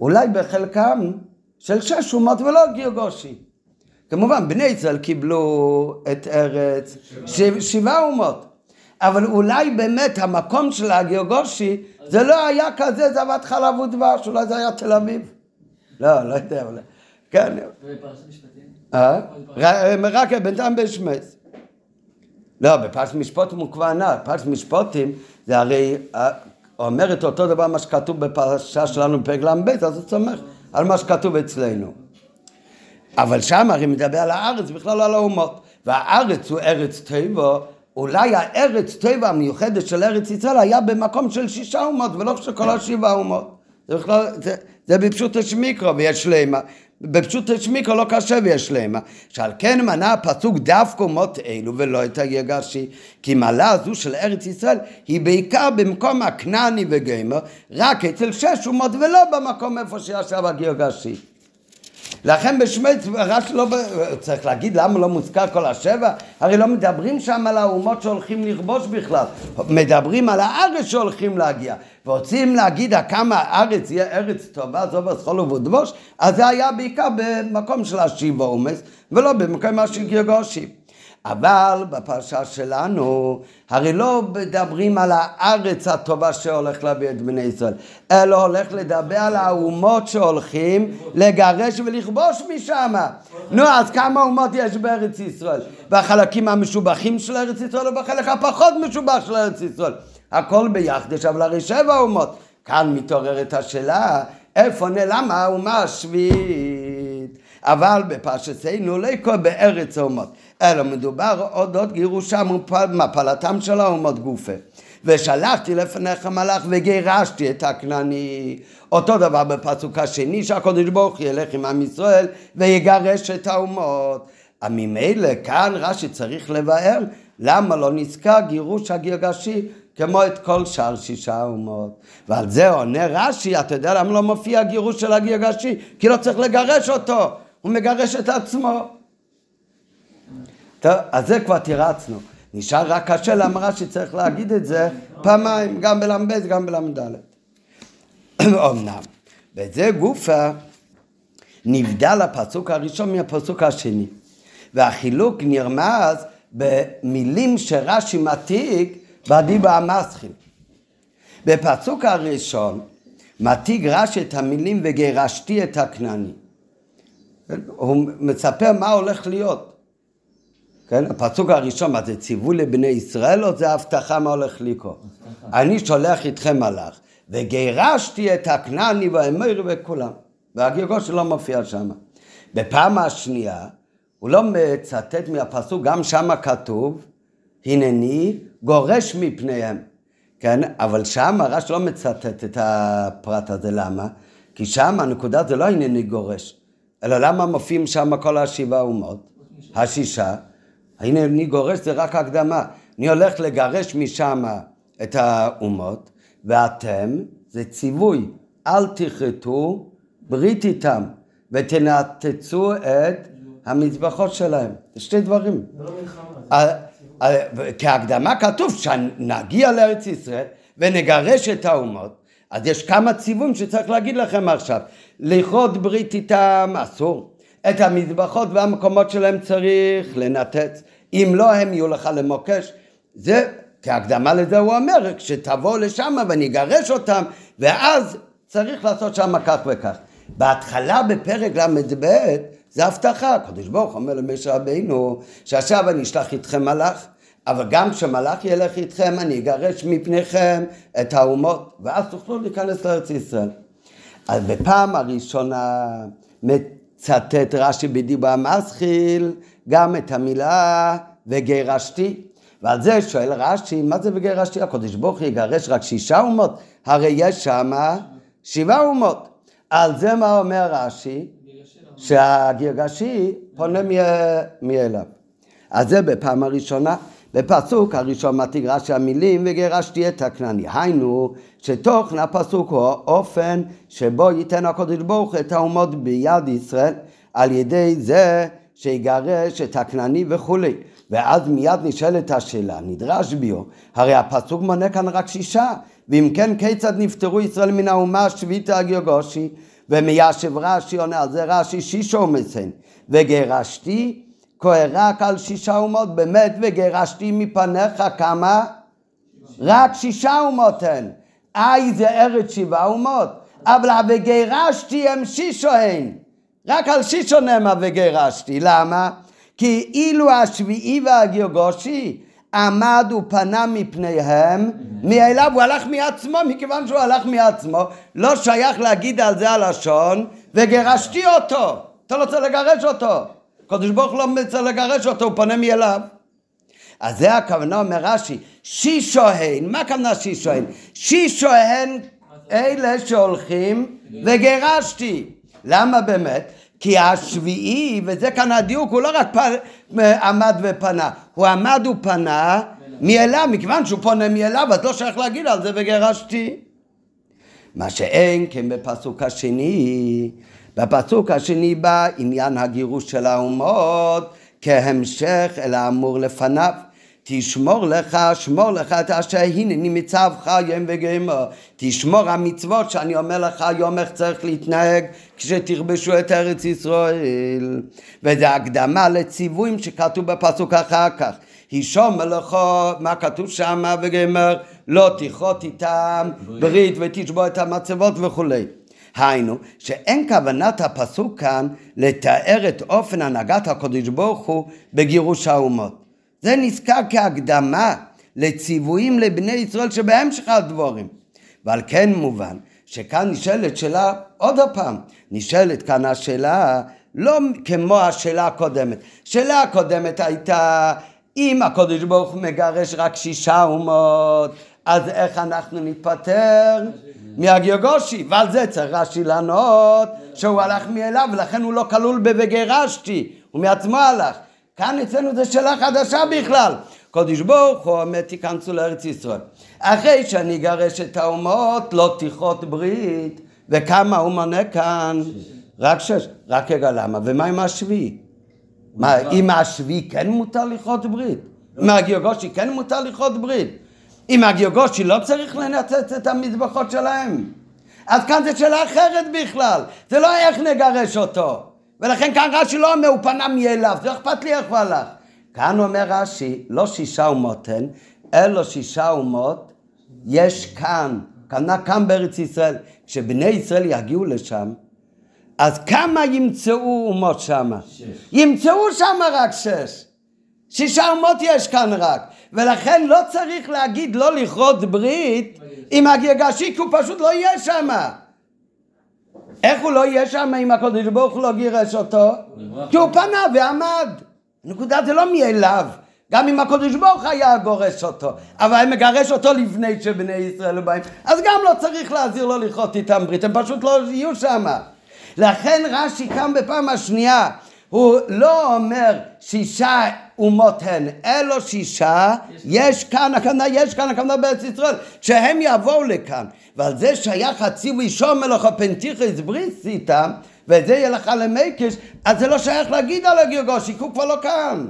Speaker 1: אולי בחלקם של שש אומות ולא גרגושי. כמובן, בני ישראל קיבלו את ארץ שבע, שבעה אומות. אבל אולי באמת המקום של הגרגושי זה לא היה כזה זבת חלב ודבש, אולי זה היה תל אביב. לא, לא יודע, אולי. כן.
Speaker 4: ובפרשת משפטים?
Speaker 1: אה? רק בינתיים בשמס. לא, בפרשת משפטים הוא כבר ענה, פרשת משפטים זה הרי אה, אומרת אותו דבר מה שכתוב בפרשה שלנו בפרק ל"ב, אז הוא סומך על מה שכתוב אצלנו. אבל שם הרי מדבר על הארץ, בכלל לא על האומות. והארץ הוא ארץ טבע, אולי הארץ טבע המיוחדת של ארץ ישראל היה במקום של שישה אומות ולא של כל השבעה אומות. זה בכלל, זה, זה בפשוט השמיקרו ויש למה. בפשוט השמיקרו לא קשה ויש למה. שעל כן מנה הפסוק דווקא אומות אלו ולא את היגשי. כי מעלה הזו של ארץ ישראל היא בעיקר במקום הכנעני וגמר, רק אצל שש אומות ולא במקום איפה שישב הגירגשי. לכן בשמץ רש"י לא, צריך להגיד למה לא מוזכר כל השבע, הרי לא מדברים שם על האומות שהולכים לכבוש בכלל, מדברים על הארץ שהולכים להגיע, ורוצים להגיד כמה הארץ יהיה ארץ טובה, זו וסחול ובודבוש, אז זה היה בעיקר במקום של השיבה עומס, ולא במקום של גירגושים. אבל בפרשה שלנו, הרי לא מדברים על הארץ הטובה שהולך להביא את בני ישראל, אלא הולך לדבר על האומות שהולכים לגרש ולכבוש משם. נו, אז כמה אומות יש בארץ ישראל? בחלקים המשובחים של ארץ ישראל ובחלק הפחות משובח של ארץ ישראל. הכל ביחד יש אבל הרי שבע אומות. כאן מתעוררת השאלה, איפה נעלם האומה השביעית? אבל בפרשתנו לא יקרה בארץ האומות. אלא מדובר אודות גירושם ומפלתם של האומות גופה. ושלחתי לפניך מלאך וגירשתי את הכנעני. אותו דבר בפסוק השני שהקדוש ברוך ילך עם עם ישראל ויגרש את האומות. ממילא כאן רש"י צריך לבאר למה לא נזכר גירוש הגרגשי כמו את כל שאר שישה אומות. ועל זה עונה רש"י, אתה יודע למה לא מופיע גירוש של הגרגשי? כי לא צריך לגרש אותו, הוא מגרש את עצמו. טוב, אז זה כבר תירצנו. נשאר רק קשה לאמרה שצריך להגיד את זה פעמיים, גם בל"ב, גם בל"ד. אמנם. וזה גופה נבדל הפסוק הראשון מהפסוק השני. והחילוק נרמז במילים שרש"י מתיק בדיבה המסחיל. בפסוק הראשון מתיק רש"י את המילים וגירשתי את הכנעני. הוא מספר מה הולך להיות. כן? הפסוק הראשון, מה זה ציווי לבני ישראל או זה הבטחה מה הולך לקרות? אני שולח איתכם מלאך וגירשתי את הכנעני והאמר וכולם. והגירגוש שלא מופיע שם. בפעם השנייה הוא לא מצטט מהפסוק, גם שם כתוב, הנני גורש מפניהם. כן, אבל שם הרש לא מצטט את הפרט הזה, למה? כי שם הנקודה זה לא הנני גורש, אלא למה מופיעים שם כל השבעה אומות? השישה. הנה אני גורש זה רק הקדמה. אני הולך לגרש משם את האומות, ואתם, זה ציווי, אל תכרתו ברית איתם, ותנתצו את המזבחות שלהם. זה שתי דברים.
Speaker 4: לא
Speaker 1: אה, אה, כהקדמה כתוב שנגיע לארץ ישראל ונגרש את האומות, אז יש כמה ציוויים שצריך להגיד לכם עכשיו. לכרות ברית איתם אסור, את המזבחות והמקומות שלהם צריך לנתץ, אם לא הם יהיו לך למוקש. זה, כהקדמה לזה הוא אומר, כשתבוא לשם ואני אגרש אותם, ואז צריך לעשות שם כך וכך. בהתחלה בפרק ל"ב זה הבטחה, הקדוש ברוך אומר למשה רבינו שעכשיו אני אשלח איתכם מלאך אבל גם כשמלאך ילך איתכם אני אגרש מפניכם את האומות ואז תוכלו להיכנס לארץ ישראל. אז בפעם הראשונה מצטט רש"י בדיבור המסחיל גם את המילה וגירשתי ועל זה שואל רש"י מה זה וגירשתי הקדוש ברוך הוא יגרש רק שישה אומות הרי יש שמה שבעה אומות על זה מה אומר רש"י? שהגירגשי פונה מאליו. אז זה בפעם הראשונה. בפסוק הראשון מתיג רש"י המילים וגירשתי את הכנעני. היינו שתוכן הפסוק הוא האופן שבו ייתן הקדוש ברוך את האומות ביד ישראל על ידי זה שיגרש את הכנעני וכולי. ואז מיד נשאלת השאלה, נדרש ביו, הרי הפסוק מונה כאן רק שישה, ואם כן כיצד נפטרו ישראל מן האומה השביעית הגירגושי? ומיישב רש"י עונה על זה רש"י שישה ומסן וגירשתי כהה רק על שישה אומות באמת וגירשתי מפניך כמה? רק שישה אומות הן אי זה ארץ שבעה אומות אבל וגירשתי הם שישו הן רק על שישו נאמר וגירשתי למה? כי אילו השביעי והגירגושי עמד ופנה מפניהם, מאליו הוא הלך מעצמו, מכיוון שהוא הלך מעצמו, לא שייך להגיד על זה הלשון, וגירשתי אותו. אתה לא צריך לגרש אותו. קדוש ברוך לא צריך לגרש אותו, הוא פונה מאליו. אז זה הכוונה, אומר רש"י, שישוהן, מה הכוונה שישוהן? שישוהן אלה שהולכים וגירשתי. למה באמת? כי השביעי, וזה כאן הדיוק, הוא לא רק פ... עמד ופנה, הוא עמד ופנה מאליו, מכיוון שהוא פונה מאליו, אז לא שייך להגיד על זה וגירשתי. מה שאין כן בפסוק השני, בפסוק השני בא עניין הגירוש של האומות כהמשך אל האמור לפניו. תשמור לך, שמור לך את אשר הנני מצווך יום וגמר. תשמור המצוות שאני אומר לך היום איך צריך להתנהג כשתכבשו את ארץ ישראל. וזה הקדמה לציוויים שכתוב בפסוק אחר כך. הישום לך, מה כתוב שם וגמר? לא תכרות איתם ברית ותשבור את המצבות וכולי. היינו, שאין כוונת הפסוק כאן לתאר את אופן הנהגת הקדוש ברוך הוא בגירוש האומות. זה נזכר כהקדמה לציוויים לבני ישראל שבהמשך הדבורים. ועל כן מובן שכאן נשאלת שאלה, עוד פעם, נשאלת כאן השאלה לא כמו השאלה הקודמת. שאלה הקודמת הייתה, אם הקדוש ברוך הוא מגרש רק שישה אומות, אז איך אנחנו ניפטר מהגירגושי? ועל זה צריך רש"י לענות שהוא הלך מאליו ולכן הוא לא כלול ב"וגרשתי", הוא מעצמו הלך. כאן אצלנו זו שאלה חדשה בכלל. קודש ברוך הוא אומר תיכנסו לארץ ישראל. אחרי שאני אגרש את האומות לא תכרות ברית. וכמה הוא מונה כאן? רק שש. רק רגע למה? ומה עם השביעי? מה, עם השביעי כן מותר לכרות ברית? עם הגירגושי כן מותר לכרות ברית? עם הגירגושי לא צריך לנצץ את המזבחות שלהם? אז כאן זו שאלה אחרת בכלל. זה לא איך נגרש אותו. ולכן כאן רש"י לא אומר, הוא פנה מאליו, זה לא אכפת לי איך הוא הלך. כאן אומר רש"י, לא שישה אומות הן, אלא שישה אומות יש כאן, כנ"ל כאן בארץ ישראל. כשבני ישראל יגיעו לשם, אז כמה ימצאו אומות שמה? שש. ימצאו שמה רק שש. שישה אומות יש כאן רק. ולכן לא צריך להגיד לא לכרות ברית עם הגירגשי, כי הוא פשוט לא יהיה שמה. איך הוא לא יהיה שם אם הקדוש ברוך הוא לא גירש אותו? כי הוא פנה ועמד. נקודה זה לא מאליו. גם אם הקדוש ברוך היה גורש אותו, אבל מגרש אותו לפני שבני ישראל באים, אז גם לא צריך להזהיר לו לכרות איתם ברית, הם פשוט לא יהיו שם. לכן רש"י קם בפעם השנייה הוא לא אומר שישה אומות הן, אלו שישה, יש כאן, הכוונה יש כאן, הכוונה בארץ ישראל, שהם יבואו לכאן. ועל זה שייך הציווי שום מלך הפנטיכס בריס איתם, וזה יהיה לך למקש, אז זה לא שייך להגיד על הגירגושי, כי הוא כבר לא כאן.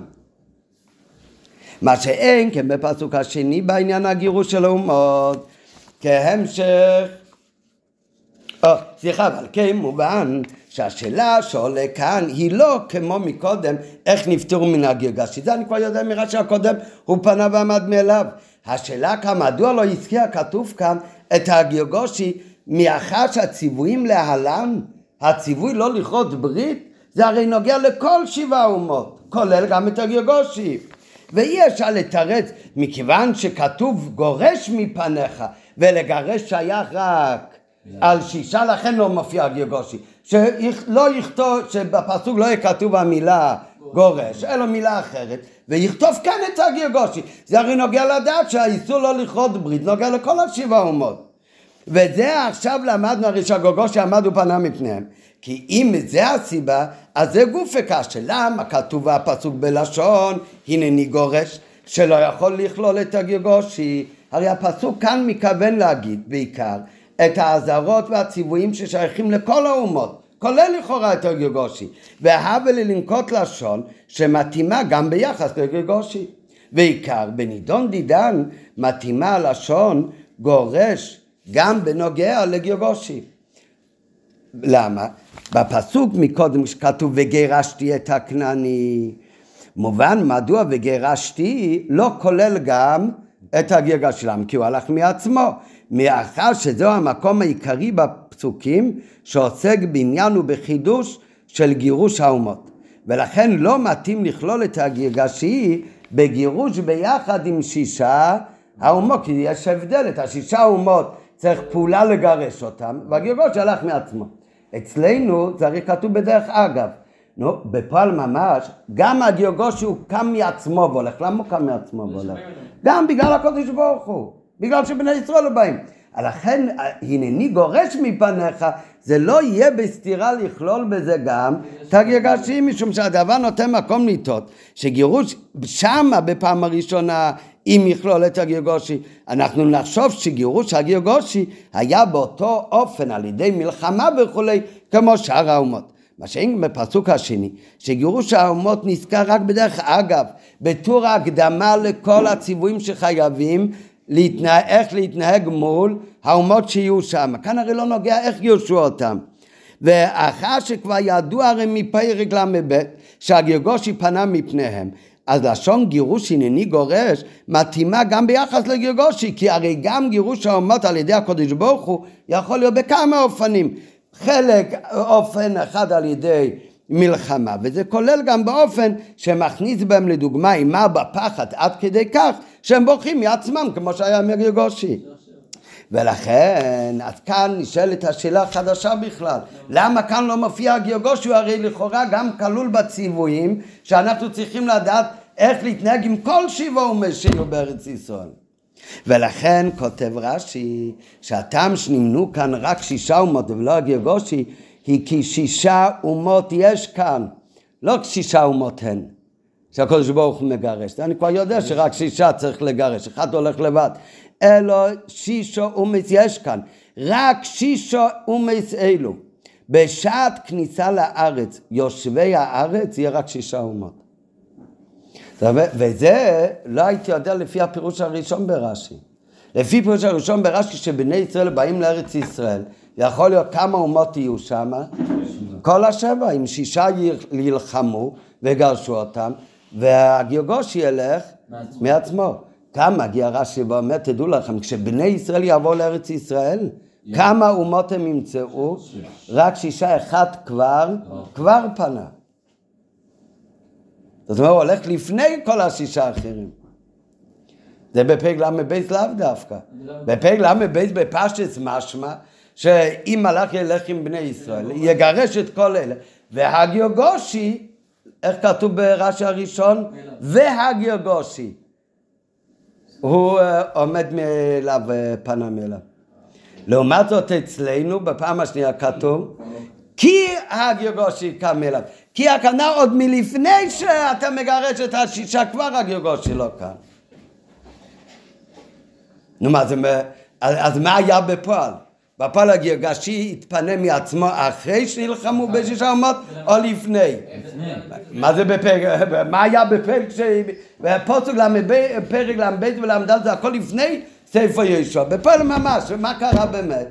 Speaker 1: מה שאין כן בפסוק השני בעניין הגירוש של האומות, כהמשך או, סליחה, אבל כן מובן שהשאלה שעולה כאן היא לא כמו מקודם איך נפטרו מן הגירגשי. זה אני כבר יודע מרש"י הקודם, הוא פנה ועמד מאליו. השאלה כאן, מדוע לא הזכיר כתוב כאן את הגירגושי מאחר שהציוויים להלן, הציווי לא לכרות ברית, זה הרי נוגע לכל שבעה אומות, כולל גם את הגירגושי. ואי אפשר לתרץ, מכיוון שכתוב גורש מפניך, ולגרש שייך רק על שישה, לכן לא מופיע גירגושי. שלא יכתוב, שבפסוק לא יהיה כתוב המילה גורש, אלא מילה אחרת, ויכתוב כאן את הגירגושי. זה הרי נוגע לדעת שהאיסור לא לכרות ברית, נוגע לכל השבע אומות. וזה עכשיו למדנו הרי שהגוגושי עמד ופנה מפניהם. כי אם זה הסיבה, אז זה גופה קשה. למה כתוב הפסוק בלשון, הנני גורש, שלא יכול לכלול את הגירגושי? הרי הפסוק כאן מכוון להגיד בעיקר את האזהרות והציוויים ששייכים לכל האומות, כולל לכאורה את הגרגושי, והבה לנקוט לשון שמתאימה גם ביחס לגרגושי. ועיקר בנידון דידן מתאימה הלשון גורש גם בנוגע לגרגושי. למה? בפסוק מקודם שכתוב וגירשתי את הכנעני מובן מדוע וגירשתי לא כולל גם את הגרגש שלהם כי הוא הלך מעצמו מאחר שזהו המקום העיקרי בפסוקים שעוסק בעניין ובחידוש של גירוש האומות. ולכן לא מתאים לכלול את הגרגשי בגירוש ביחד עם שישה האומות, כי יש הבדל, את השישה האומות צריך פעולה לגרש אותם, והגירוש הלך מעצמו. אצלנו צריך כתוב בדרך אגב. נו, בפועל ממש, גם הגירגושי הוא קם מעצמו והולך. למה הוא קם מעצמו והולך? גם בגלל הקודש ברוך הוא. בגלל שבני ישראל לא באים. לכן הנני גורש מפניך, זה לא יהיה בסתירה לכלול בזה גם את הגרגשים, משום שהדבר נותן מקום לטעות, שגירוש שמה בפעם הראשונה אם יכלול את הגרגושי, אנחנו נחשוב שגירוש הגרגושי היה באותו אופן על ידי מלחמה וכולי, כמו שאר האומות. מה שאין בפסוק השני, שגירוש האומות נזכר רק בדרך אגב, בתור ההקדמה לכל הציוויים שחייבים להתנהג, איך להתנהג מול האומות שיהיו שם. כאן הרי לא נוגע איך גירשו אותם. ואחר שכבר ידעו הרי מפרק ל"ב שהגירגושי פנה מפניהם, אז לשון גירוש הנני גורש מתאימה גם ביחס לגירגושי, כי הרי גם גירוש האומות על ידי הקודש ברוך הוא יכול להיות בכמה אופנים. חלק אופן אחד על ידי מלחמה, וזה כולל גם באופן שמכניס בהם לדוגמה אימה בפחד עד כדי כך שהם בורחים מעצמם כמו שהיה מגרגושי. ולכן, אז כאן נשאלת השאלה החדשה בכלל, למה כאן לא מופיע הגרגושי, הוא הרי לכאורה גם כלול בציוויים שאנחנו צריכים לדעת איך להתנהג עם כל שבעה ומשינו בארץ ישראל. ולכן כותב רש"י שהטעם שנמנו כאן רק שישה אומות ולא הגרגושי היא כי שישה אומות יש כאן, לא שישה אומות הן, שהקדוש ברוך הוא מגרש. אני כבר יודע שרק שישה צריך לגרש, אחד הולך לבד. אלו שישו אומץ יש כאן, רק שישו אומץ אלו. בשעת כניסה לארץ, יושבי הארץ, יהיה רק שישה אומות. וזה לא הייתי יודע לפי הפירוש הראשון ברש"י. לפי פירוש הראשון ברש"י, כשבני ישראל באים לארץ ישראל, יכול להיות כמה אומות יהיו שם? כל השבע, אם שישה ילחמו וגרשו אותם, והגירגוש ילך מעצמו. כאן מגיע רש"י ואומר, תדעו לכם, כשבני ישראל יבואו לארץ ישראל, כמה אומות הם ימצאו? רק שישה, אחד כבר, כבר פנה. זאת אומרת, הוא הולך לפני כל השישה האחרים. זה בפרק ל"ב לאו דווקא. בפרק ל"ב בפשטס משמע שאם מלאך ילך עם בני ישראל, יגרש את כל אלה. והגיוגושי, איך כתוב ברש"י הראשון? והגיוגושי. הוא אה, עומד מאליו, פנה מאליו. לעומת זאת אצלנו, בפעם השנייה כתוב, כי הגיוגושי קם אליו. כי הכוונה עוד מלפני שאתה מגרש את השישה כבר הגרגוש שלו כאן. נו מה זה, אז מה היה בפועל? בפועל הגרגשי התפנה מעצמו אחרי שנלחמו בשישה אומות או לפני? מה זה בפרק, מה היה בפרק, בפוסק פרק ל"ב ול"ד זה הכל לפני ספר ישוע, בפועל ממש, ומה קרה באמת?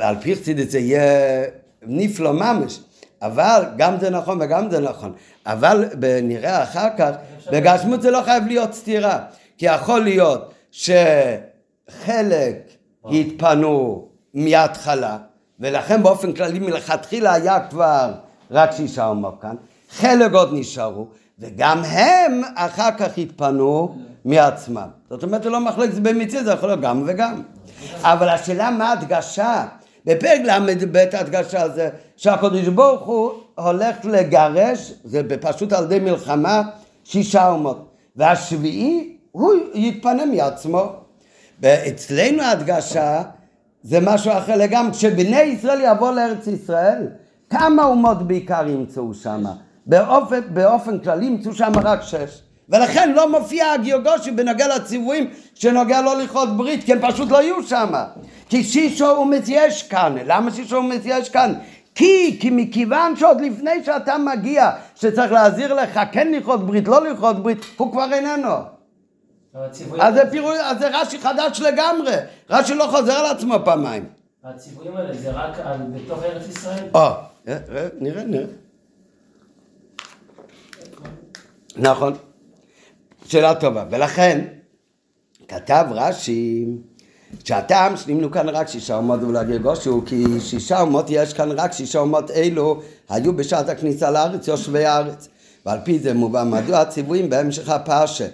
Speaker 1: על פי חסידית זה יהיה נפלא ממש, אבל גם זה נכון וגם זה נכון, אבל נראה אחר כך, בגשמות זה לא חייב להיות סתירה, כי יכול להיות שחלק התפנו מההתחלה, ולכן באופן כללי מלכתחילה היה כבר רק שישה אומות כאן, חלק עוד נשארו, וגם הם אחר כך התפנו מעצמם. זאת אומרת, זה לא מחלקת במציא, זה יכול להיות גם וגם. אבל השאלה מה ההדגשה? בפרק ל"ב ההדגשה זה שהקדוש ברוך הוא הולך לגרש, זה פשוט על ידי מלחמה, שישה אומות. והשביעי, הוא יתפנה מעצמו. ואצלנו ההדגשה זה משהו אחר לגמרי. כשבני ישראל יבוא לארץ ישראל, כמה אומות בעיקר ימצאו שם? באופן, באופן כללי ימצאו שם רק שש. ולכן לא מופיע הגיוגושי בנוגע לציוויים שנוגע לא לכרות ברית, כי הם פשוט לא יהיו שם. כי שישו אומץ יש כאן. למה שישו אומץ יש כאן? כי, כי מכיוון שעוד לפני שאתה מגיע, שצריך להזהיר לך כן לכרות ברית, לא לכרות ברית, הוא כבר איננו. אז זה, אז זה רש"י חדש לגמרי, רש"י לא חוזר על עצמו פעמיים.
Speaker 4: הציוויים האלה זה רק על בתוך ארץ ישראל?
Speaker 1: או, נראה, נראה. נכון. שאלה טובה. ולכן, כתב רש"י, שהטעם שנמנו כאן רק שישה אומות ולא הגרגשי, כי שישה אומות יש כאן רק שישה אומות אלו היו בשעת הכניסה לארץ, יושבי הארץ. ועל פי זה מובן מדוע הציוויים בהמשך הפרשה.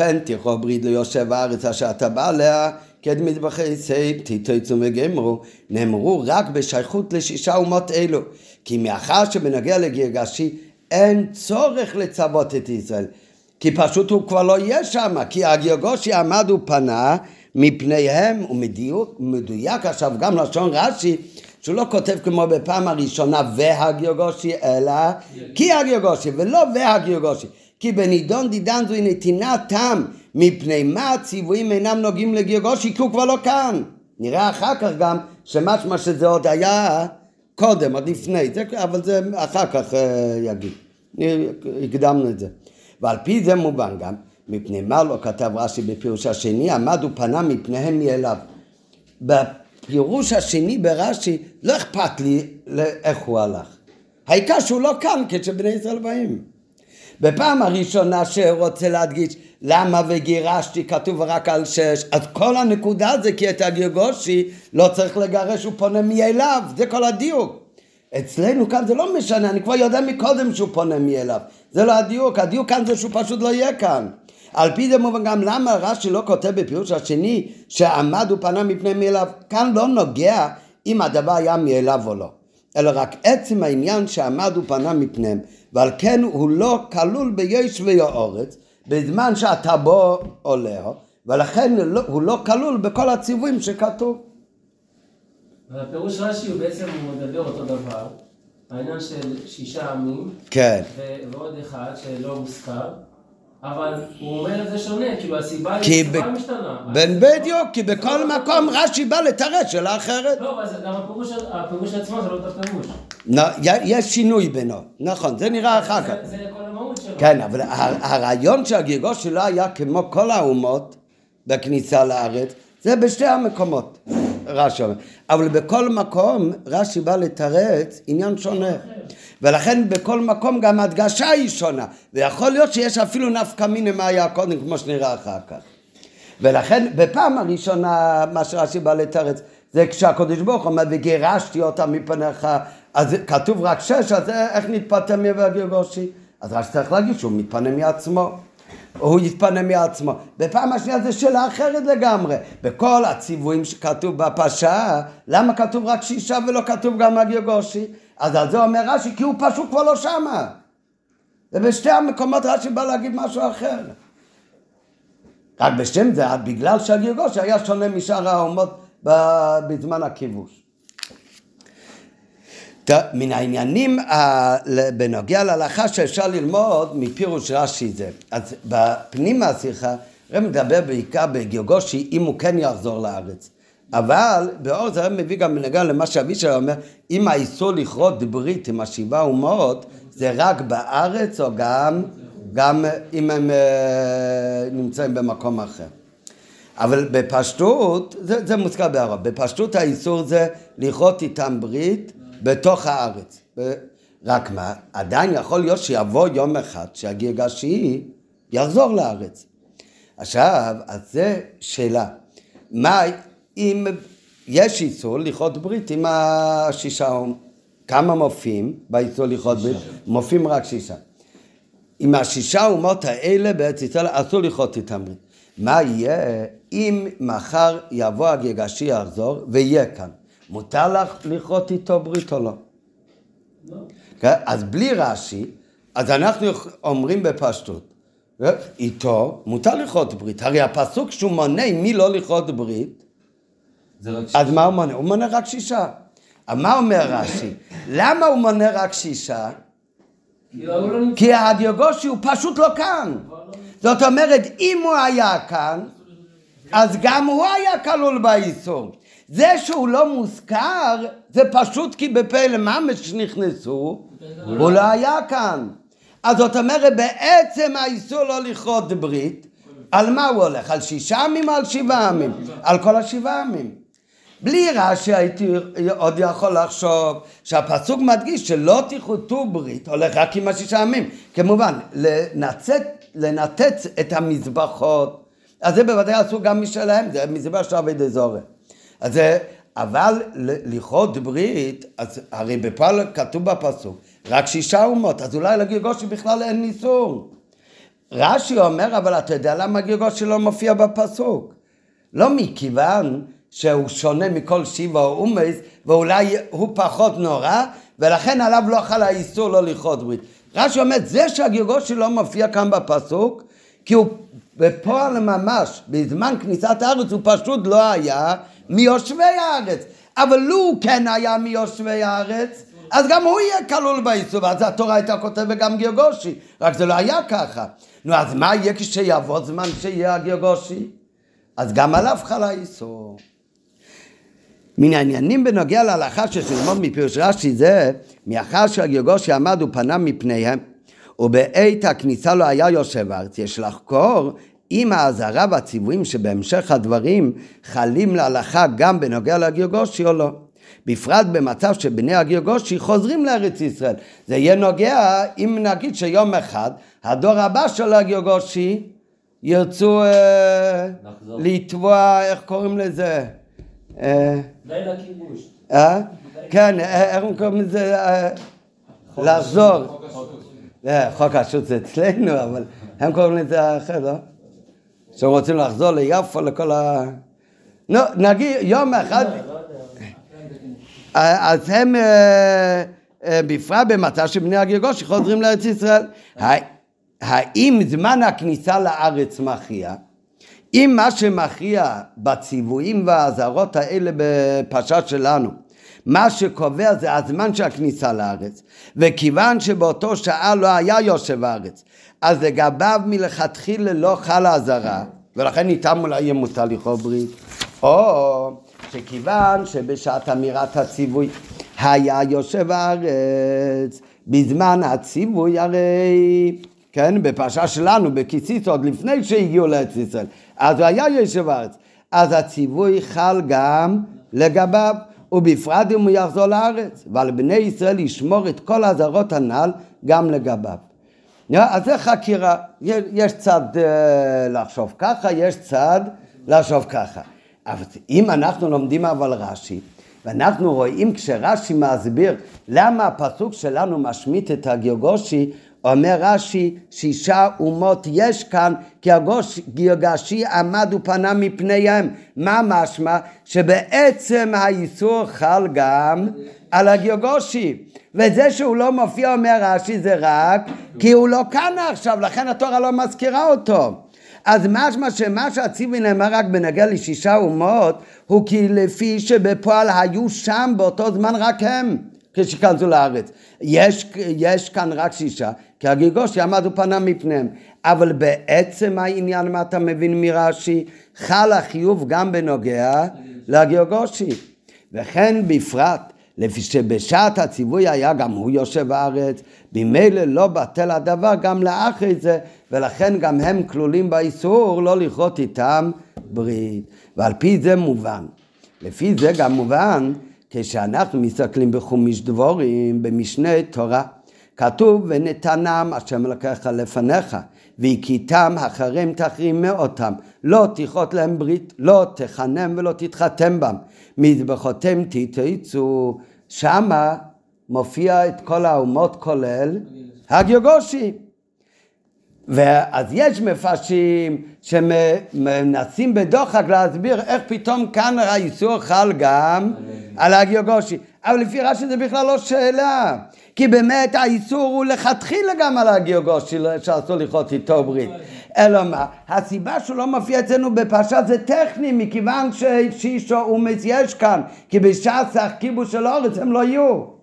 Speaker 1: פן תכרות ברית ליושב הארץ אשר אתה בא עליה כד מטבחי סייב תתויצו וגמרו נאמרו רק בשייכות לשישה אומות אלו כי מאחר שבנוגע לגרגשי אין צורך לצוות את ישראל. כי פשוט הוא כבר לא יהיה שם, כי הגרגושי עמד ופנה מפניהם, ומדויק עכשיו גם לשון רש"י, שהוא לא כותב כמו בפעם הראשונה והגרגושי, אלא כי הגרגושי, ולא והגרגושי. כי בנידון דידן זוהי נתינת תם, מפני מה הציוויים אינם נוגעים לגרגושי, כי הוא כבר לא כאן. נראה אחר כך גם שמשמע שזה עוד היה קודם, עוד לפני, זה, אבל זה אחר כך אה, יגיד. הקדמנו את זה. ועל פי זה מובן גם, מפני מה לא כתב רש"י בפירוש השני, עמד ופנה מפניהם מאליו. בפירוש השני ברש"י, לא אכפת לי איך הוא הלך. העיקר שהוא לא כאן כשבני ישראל באים. בפעם הראשונה שרוצה להדגיש למה וגירשתי כתוב רק על שש, אז כל הנקודה זה כי את הגרגושי לא צריך לגרש, הוא פונה מאליו, זה כל הדיוק. אצלנו כאן זה לא משנה, אני כבר יודע מקודם שהוא פונה מאליו. זה לא הדיוק, הדיוק כאן זה שהוא פשוט לא יהיה כאן. על פי זה מובן גם למה רש"י לא כותב בפירוש השני שעמד ופנה מפני מאליו, כאן לא נוגע אם הדבר היה מאליו או לא, אלא רק עצם העניין שעמד ופנה מפניהם, ועל כן הוא לא כלול ביושבי האורץ בזמן שאתה בו עולה, ולכן הוא לא כלול בכל הציוויים שכתוב.
Speaker 4: והפירוש רש"י הוא בעצם מדבר אותו דבר, העניין של שישה עמים,
Speaker 1: כן.
Speaker 4: ועוד אחד שלא מוזכר, אבל הוא אומר את זה שונה, כאילו הסיבה היא ב... משתנה.
Speaker 1: בן בדיוק, כי בכל מקום רש"י בא לתרץ שאלה אחרת.
Speaker 4: לא, אבל הפירוש, הפירוש עצמו זה לא אותו פירוש.
Speaker 1: יש שינוי בינו, נכון, זה נראה אחר כך.
Speaker 4: זה כל המהות שלו.
Speaker 1: כן, אבל הרעיון של הגירגוש שלו היה כמו כל האומות בכניסה לארץ, זה בשתי המקומות. רש"י אומר. אבל בכל מקום רש"י בא לתרץ עניין שונה. ולכן בכל מקום גם הדגשה היא שונה. ויכול להיות שיש אפילו נפקא מיני מה היה קודם, כמו שנראה אחר כך. ולכן בפעם הראשונה מה שרש"י בא לתרץ זה כשהקדוש ברוך הוא אומר וגירשתי אותם מפניך אז כתוב רק שש אז איך נתפטר מהגרגושי? אז רש"י צריך להגיד שהוא מתפנה מעצמו. הוא יתפנה מעצמו. בפעם השנייה זה שאלה אחרת לגמרי. בכל הציוויים שכתוב בפרשה, למה כתוב רק שישה ולא כתוב גם הגרגושי? אז על זה אומר רש"י, כי הוא פשוט כבר לא שמה. ובשתי המקומות רש"י בא להגיד משהו אחר. רק בשם זה, בגלל שהגרגושי היה שונה משאר האומות בזמן הכיבוש. מן העניינים ה- ל- בנוגע להלכה שאפשר ללמוד מפירוש רש"י זה. אז בפנים השיחה, רב מדבר בעיקר בגיאוגושי אם הוא כן יחזור לארץ. אבל באור זה רב מביא גם בנוגע למה שאבישי אומר, אם האיסור לכרות ברית עם השבעה אומות, זה רק בארץ או גם, גם אם הם אה, נמצאים במקום אחר. אבל בפשטות, זה, זה מוזכר בערב, בפשטות האיסור זה לכרות איתם ברית בתוך הארץ. רק מה, עדיין יכול להיות שיבוא יום אחד שהגיע השיעי יחזור לארץ. עכשיו, אז זה שאלה. מה אם יש איסור לכרות ברית עם השישה, כמה מופיעים באיסור לכרות ברית? מופיעים רק שישה. עם השישה אומות האלה בארץ ישראל אסור לכרות איתם ברית. מה יהיה אם מחר יבוא הגגשי יחזור ויהיה כאן? מותר לך לכרות איתו ברית או לא?
Speaker 4: לא.
Speaker 1: כן? אז בלי רש"י, אז אנחנו אומרים בפשטות? איתו מותר לכרות ברית. הרי הפסוק שהוא מונה מי לא לכרות ברית, אז מה הוא מונה? הוא מונה רק שישה. מה אומר רש"י? למה הוא מונה רק שישה?
Speaker 4: כי לא.
Speaker 1: כי הדיוגושי הוא פשוט לא כאן. זאת אומרת, אם הוא היה כאן, אז גם הוא היה כלול באיסור. זה שהוא לא מוזכר, זה פשוט כי בפלא ממש נכנסו, הוא לא היה כאן. אז זאת אומרת, בעצם האיסור לא לכרות ברית, על מה הוא הולך? על שישה ימים או על שבעה ימים? על כל השבעה ימים. בלי רש"י הייתי עוד יכול לחשוב שהפסוק מדגיש שלא תכרתו ברית, הולך רק עם השישה ימים. כמובן, לנצת, לנתץ את המזבחות, אז זה בוודאי אסור גם משלהם, זה מזבח של אבי דזורי. אז זה, אבל לכרות ברית, אז הרי בפועל כתוב בפסוק, רק שישה אומות, אז אולי לגירגושי בכלל אין איסור. רש"י אומר, אבל אתה יודע למה גירגושי לא מופיע בפסוק? לא מכיוון שהוא שונה מכל שיבה או ואולי הוא פחות נורא, ולכן עליו לא חל האיסור לא לכרות ברית. רש"י אומר, זה שהגירגושי לא מופיע כאן בפסוק, כי הוא בפועל ממש, בזמן כניסת הארץ הוא פשוט לא היה מיושבי הארץ. אבל לו כן היה מיושבי הארץ, אז גם הוא יהיה כלול באיסור, ואז התורה הייתה כותבת גם גירגושי, רק זה לא היה ככה. נו, אז מה יהיה כשיבוא זמן שיהיה הגירגושי? אז גם עליו חל האיסור. מן העניינים בנוגע להלכה שיש מפירוש רש"י זה, מאחר שהגירגושי עמד ופנה מפניהם, ובעת הכניסה לא היה יושב ארץ, יש לחקור אם האזהרה והציוויים שבהמשך הדברים חלים להלכה גם בנוגע לגירגושי או לא. בפרט במצב שבני הגירגושי חוזרים לארץ ישראל. זה יהיה נוגע אם נגיד שיום אחד הדור הבא של הגירגושי ירצו אה. לתבוע, איך קוראים לזה? אה,
Speaker 4: לכיבוש.
Speaker 1: אה? כן, אה, איך הם קוראים לזה? אה, לחזור. אה, חוק השוק זה אצלנו, אבל הם קוראים לזה אחר, לא? שהם רוצים לחזור ליפו, לכל ה... נו, נגיד, יום אחד...
Speaker 4: לא יודע.
Speaker 1: אה, אז הם, אה, אה, בפרט במצב שבני הגירגושי חוזרים לארץ ישראל. הא- האם זמן הכניסה לארץ מכריע? אם מה שמכריע בציוויים והאזהרות האלה בפרשה שלנו, מה שקובע זה הזמן של הכניסה לארץ, וכיוון שבאותו שעה לא היה יושב הארץ, אז לגביו מלכתחילה לא חלה אזהרה, ולכן איתם אולי יהיה מותר לכרות ברית, או שכיוון שבשעת אמירת הציווי היה יושב הארץ, בזמן הציווי הרי כן, בפרשה שלנו, בכיסיס, עוד לפני שהגיעו לארץ ישראל, אז הוא היה יושב הארץ. אז הציווי חל גם לגביו, ובפרט אם הוא יחזור לארץ, ועל בני ישראל לשמור את כל האזהרות הנ"ל גם לגביו. אז זה חקירה, יש, צד אה, לחשוב ככה, יש צד לחשוב ככה. אבל אם אנחנו לומדים אבל רש"י, ואנחנו רואים כשרש"י מסביר למה הפסוק שלנו משמיט את הגירגושי, אומר רש"י, שישה אומות יש כאן, כי הגירגשי עמד ופנה מפניהם. מה משמע? שבעצם האיסור חל גם על הגירגושי. וזה שהוא לא מופיע, אומר רש"י, זה רק כי הוא לא כאן עכשיו, לכן התורה לא מזכירה אותו. אז משמע שמה שהציווי נאמר רק בנוגע לשישה אומות, הוא כי לפי שבפועל היו שם באותו זמן רק הם. כשייכנסו לארץ. יש, יש כאן רק שישה, כי הגירגושי עמד ופנה מפניהם. אבל בעצם העניין, מה אתה מבין מרש"י? חל החיוב גם בנוגע לגירגושי. וכן בפרט, לפי שבשעת הציווי היה גם הוא יושב בארץ, ממילא לא בטל הדבר גם לאחרי זה, ולכן גם הם כלולים באיסור לא לכרות איתם ברית. ועל פי זה מובן. לפי זה גם מובן, כשאנחנו מסתכלים בחומיש דבורים, במשנה תורה, כתוב ונתנם השם אלוקיך לפניך והכיתם אחריהם תחרים מאותם. לא תכרות להם ברית לא תחנם ולא תתחתם בם. מזבחותם תתייצו שמה מופיע את כל האומות כולל הגיוגושי. ואז יש מפרשים שמנסים בדוחק להסביר איך פתאום כאן האיסור חל גם על הגיוגושי. אבל לפי רש"י זה בכלל לא שאלה. כי באמת האיסור הוא לכתחילה גם על הגיוגושי שאסור לכרות איתו ברית. אלא מה? הסיבה שהוא לא מופיע אצלנו בפרשה זה טכני, מכיוון ששישו אומץ יש כאן. כי בש"ס הכיבוש של האורץ הם לא יהיו.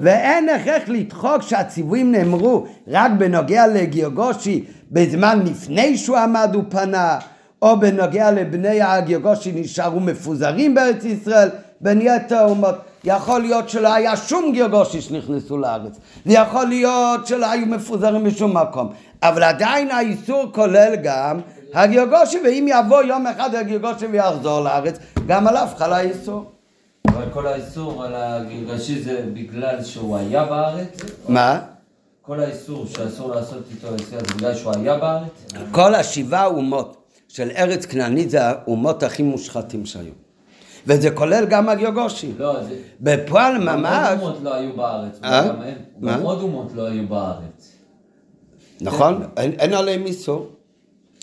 Speaker 1: ואין הכרח לדחוק שהציוויים נאמרו רק בנוגע לגיוגושי בזמן לפני שהוא עמד ופנה, או בנוגע לבני הגיוגושי נשארו מפוזרים בארץ ישראל, בין יתר אומות. יכול להיות שלא היה שום גיוגושי שנכנסו לארץ, ויכול להיות שלא היו מפוזרים בשום מקום, אבל עדיין האיסור כולל גם הגיוגושי, ואם יבוא יום אחד הגיוגושי ויחזור לארץ, גם עליו חל האיסור.
Speaker 5: אבל כל האיסור על הגלגשי זה בגלל שהוא היה בארץ?
Speaker 1: מה?
Speaker 5: כל האיסור שאסור לעשות איתו עשייה זה בגלל שהוא היה בארץ?
Speaker 1: כל השבעה אומות של ארץ כנענית זה האומות הכי מושחתים שהיו. וזה כולל גם הגיוגושי.
Speaker 5: לא, זה...
Speaker 1: בפועל
Speaker 5: גם
Speaker 1: ממש,
Speaker 5: עוד אומות לא היו בארץ.
Speaker 1: אה?
Speaker 5: גם? גם עוד אומות לא היו בארץ.
Speaker 1: נכון? אין, אין עליהם איסור.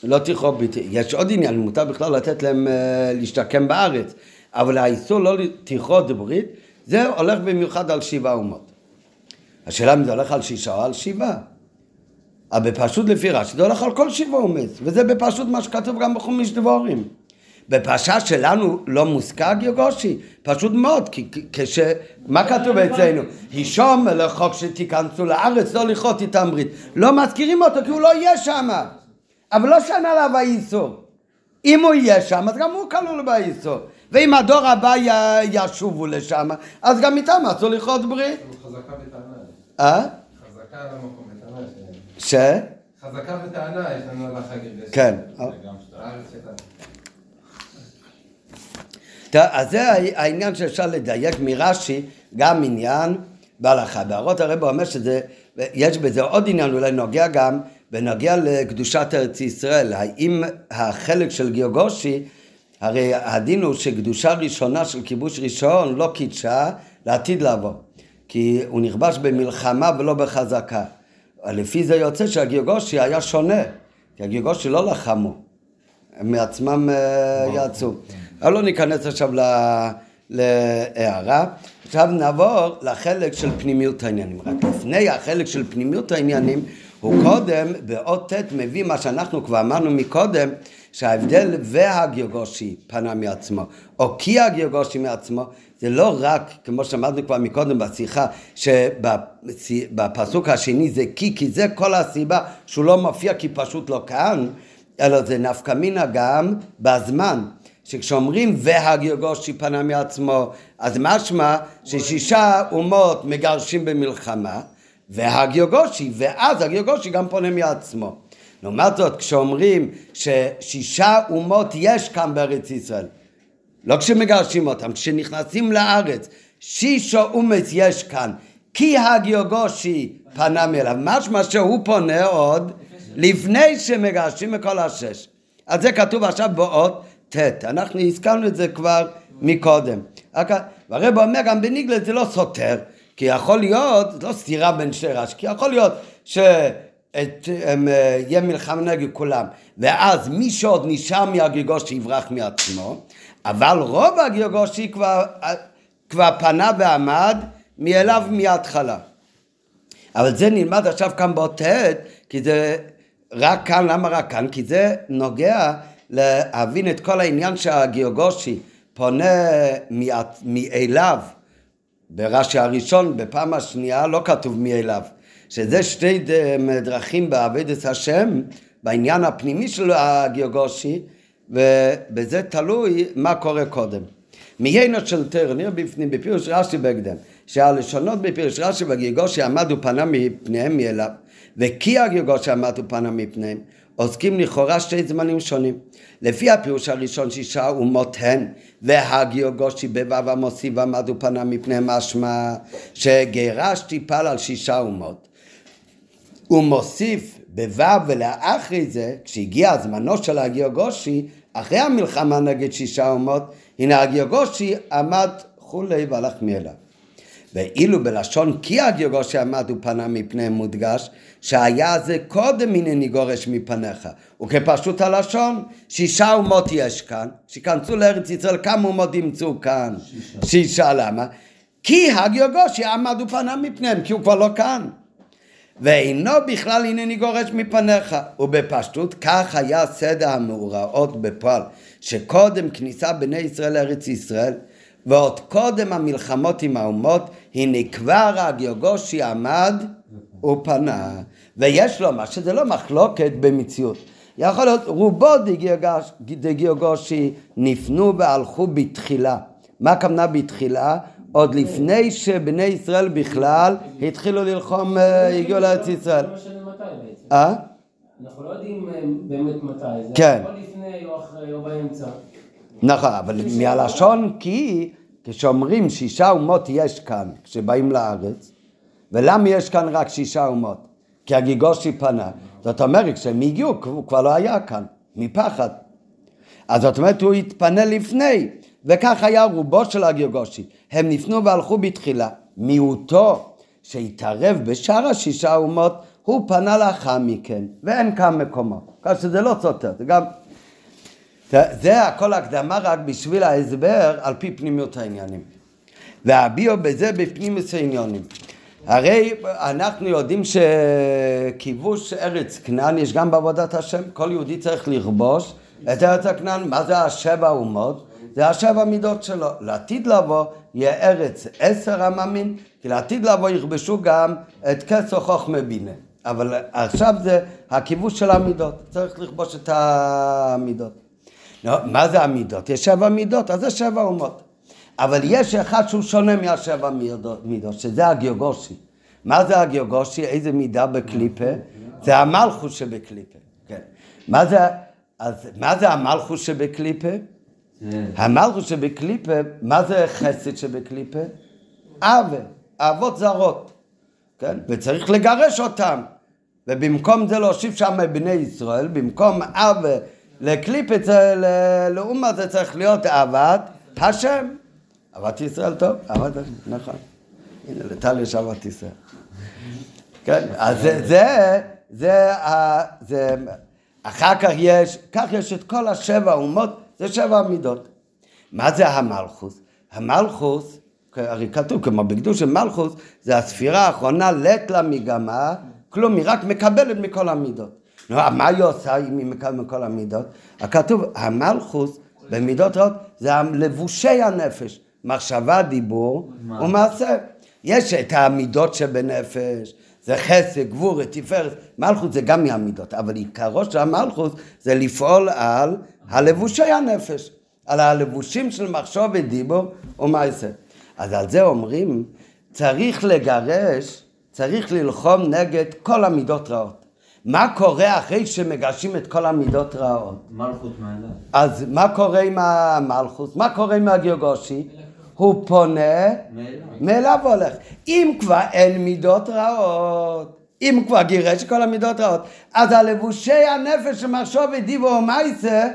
Speaker 1: לא תכרוב ביתי. יש עוד עניין, מותר בכלל לתת להם אה, להשתקם בארץ. אבל האיסור לא תכרות ברית, זה הולך במיוחד על שבעה אומות. השאלה אם זה הולך על שישה או על שבעה. אבל בפשוט לפי רש"י זה הולך על כל שבעה אומץ, וזה בפשוט מה שכתוב גם בחומיש דבורים. בפרשה שלנו לא מוזכר גיוגושי, פשוט מאוד, כי כי- כש... מה כתוב אצלנו? הישום לחוק שתיכנסו לארץ, לא לכרות איתם ברית. לא מזכירים אותו כי הוא לא יהיה שם. אבל לא שאין עליו האיסור. אם הוא יהיה שם, אז גם הוא כלול באיסור. ואם הדור הבא י- ישובו לשם, אז גם איתם אסור לכרות ברית.
Speaker 6: חזקה וטענה.
Speaker 1: אה?
Speaker 6: חזקה על המקום, וטענה ש...
Speaker 1: ש?
Speaker 6: חזקה וטענה יש לנו על החגים.
Speaker 1: כן. אז זה העניין שאפשר לדייק מרש"י, גם עניין בהלכה. בהערות הרב אומר שזה, יש בזה עוד עניין, אולי נוגע גם, בנוגע לקדושת ארץ ישראל. האם החלק של גיאוגושי, הרי הדין הוא שקדושה ראשונה של כיבוש ראשון לא קידשה לעתיד לבוא. כי הוא נכבש במלחמה ולא בחזקה. לפי זה יוצא שהגיאוגושי היה שונה, כי הגיאוגושי לא לחמו. הם מעצמם אה, יצאו. אבל לא ניכנס עכשיו ל- להערה. עכשיו נעבור לחלק של פנימיות העניינים. רק לפני החלק של פנימיות העניינים, הוא קודם, באות ט' מביא מה שאנחנו כבר אמרנו מקודם, שההבדל והגיאוגושי פנה מעצמו, או כי הגיאוגושי מעצמו, זה לא רק, כמו שאמרנו כבר מקודם בשיחה, שבפסוק השני זה כי, כי זה כל הסיבה שהוא לא מופיע כי פשוט לא כאן, אלא זה נפקא מינה גם בזמן. שכשאומרים והגיאוגושי פנה מעצמו, אז משמע ששישה אומות מגרשים במלחמה, והגיאוגושי, ואז הגיאוגושי גם פונה מעצמו. לעומת זאת, כשאומרים ששישה אומות יש כאן בארץ ישראל, לא כשמגרשים אותם, כשנכנסים לארץ, שישו אומץ יש כאן, כי הגיאוגושי פנה מאליו, משמע שהוא פונה עוד לפני שמגרשים את כל השש. אז זה כתוב עכשיו באות ט', אנחנו הזכרנו את זה כבר מקודם. והרב אומר גם בניגלס זה לא סותר, כי יכול להיות, זה לא סתירה בין שתי רש"י, כי יכול להיות שאת, הם, אה, יהיה מלחמה נגד כולם, ואז מי שעוד נשאר מהגירגושי יברח מעצמו, אבל רוב הגירגושי כבר, אה, כבר פנה ועמד מאליו מההתחלה. אבל זה נלמד עכשיו כאן באות ט', כי זה רק כאן, למה רק כאן? כי זה נוגע להבין את כל העניין שהגיאוגושי פונה מאליו ברש"י הראשון, בפעם השנייה, לא כתוב מי אליו. שזה שתי דרכים בעבודת השם, בעניין הפנימי של הגיאוגושי, ובזה תלוי מה קורה קודם. מהיינות של תרא, נראה בפנים, בפירוש רש"י בהקדם, שהלשונות בפירוש רש"י והגיאוגושי עמדו פנה מפניהם מאליו, וכי הגיאוגושי עמדו פנה מפניהם, עוסקים לכאורה שתי זמנים שונים. לפי הפירוש הראשון שישה אומות הן, והגיאוגושי בו"ב המוסיף עמדו פנה מפניהם משמע שגירש טיפל על שישה אומות. הוא מוסיף בו"ב ולאחרי זה, כשהגיע זמנו של הגיאוגושי, אחרי המלחמה נגד שישה אומות, הנה הגיאוגושי עמד כולי והלך מאליו. ואילו בלשון כי הגיאוגושי עמד ופנה מפניהם מודגש, שהיה זה קודם הנני גורש מפניך. וכפשוט הלשון, שישה אומות יש כאן, שיכנסו לארץ ישראל, כמה אומות ימצאו כאן? שישה. שישה, למה? כי הגיאוגושי עמד ופנה מפניהם, כי הוא כבר לא כאן. ואינו בכלל הנני גורש מפניך. ובפשטות כך היה סדר המאורעות בפועל, שקודם כניסה בני ישראל לארץ ישראל, ועוד קודם המלחמות עם האומות, הנה כבר הגיאוגושי עמד ופנה. ויש לומר שזה לא מחלוקת במציאות. יכול להיות רובו דגיאוגושי נפנו והלכו בתחילה. מה הכוונה בתחילה? עוד לפני שבני ישראל בכלל התחילו ללחום, אה, הגיעו לארץ ישראל.
Speaker 4: לא משנה מתי בעצם.
Speaker 1: אה?
Speaker 4: אנחנו לא יודעים אה, באמת מתי. זה
Speaker 1: כן.
Speaker 4: או לפני או אחרי או באמצע.
Speaker 1: נכון, אבל מהלשון כי כשאומרים שישה אומות יש כאן כשבאים לארץ, ולמה יש כאן רק שישה אומות? כי הגיגושי פנה. זאת אומרת, כשהם הגיעו, הוא כבר לא היה כאן, מפחד. אז זאת אומרת, הוא התפנה לפני, וכך היה רובו של הגיגושי. הם נפנו והלכו בתחילה. מיעוטו שהתערב בשאר השישה אומות, הוא פנה לאחר מכן, ואין כאן מקומו. כך שזה לא סותר, זה גם... זה הכל הקדמה רק בשביל ההסבר על פי פנימיות העניינים. והביאו בזה בפנימיות העניינים. הרי אנחנו יודעים שכיבוש ארץ כנען יש גם בעבודת השם, כל יהודי צריך לכבוש את ארץ הכנען, מה זה השבע אומות? זה השבע מידות שלו. לעתיד לבוא יהיה ארץ עשר עממים, כי לעתיד לבוא יכבשו גם את כסו חוכמה בינה. אבל עכשיו זה הכיבוש של המידות, צריך לכבוש את המידות. לא, מה זה המידות? יש שבע מידות, אז זה שבע אומות. אבל יש אחד שהוא שונה מהשבע מידות, שזה הגיאוגושי. מה זה הגיאוגושי? איזה מידה בקליפה? זה המלכוס שבקליפה. כן. מה זה, אז, מה זה המלכוס שבקליפה? המלכוס שבקליפה, מה זה חסד שבקליפה? עוול, אהבות זרות, כן? וצריך לגרש אותם. ובמקום זה להושיב שם בני ישראל, במקום עוול לקליפה, לאומה זה צריך להיות אהבת השם. אהבת ישראל טוב, אהבת נכון. הנה, לטל יש אהבת ישראל. כן, אז זה, זה, זה, זה, אחר כך יש, כך יש את כל השבע אומות, זה שבע מידות. מה זה המלכוס? המלכוס, הרי כתוב כמו בקדוש של מלכוס, זה הספירה האחרונה לט למגמה, כלום, היא רק מקבלת מכל המידות. נו, מה היא עושה אם היא מקבלת מכל המידות? הכתוב, המלכוס במידות רעות זה לבושי הנפש, מחשבה, דיבור ומעשה. יש את המידות שבנפש, זה חסד, גבורת, תפארת, מלכות זה גם מהמידות, אבל עיקרו של המלכות זה לפעול על הלבושי הנפש, על הלבושים של מחשוב ודיבור ומעשה. אז על זה אומרים, צריך לגרש, צריך ללחום נגד כל המידות רעות. מה קורה אחרי שמגרשים את כל המידות רעות?
Speaker 5: מלכות מעלה.
Speaker 1: אז מה קורה עם המלכוס? מה קורה עם הגיאוגושי? הוא פונה
Speaker 5: מאליו.
Speaker 1: הולך. אם כבר אין מידות רעות, אם כבר גירש כל המידות רעות, אז הלבושי הנפש שמחשוב ודיבו ומייסה,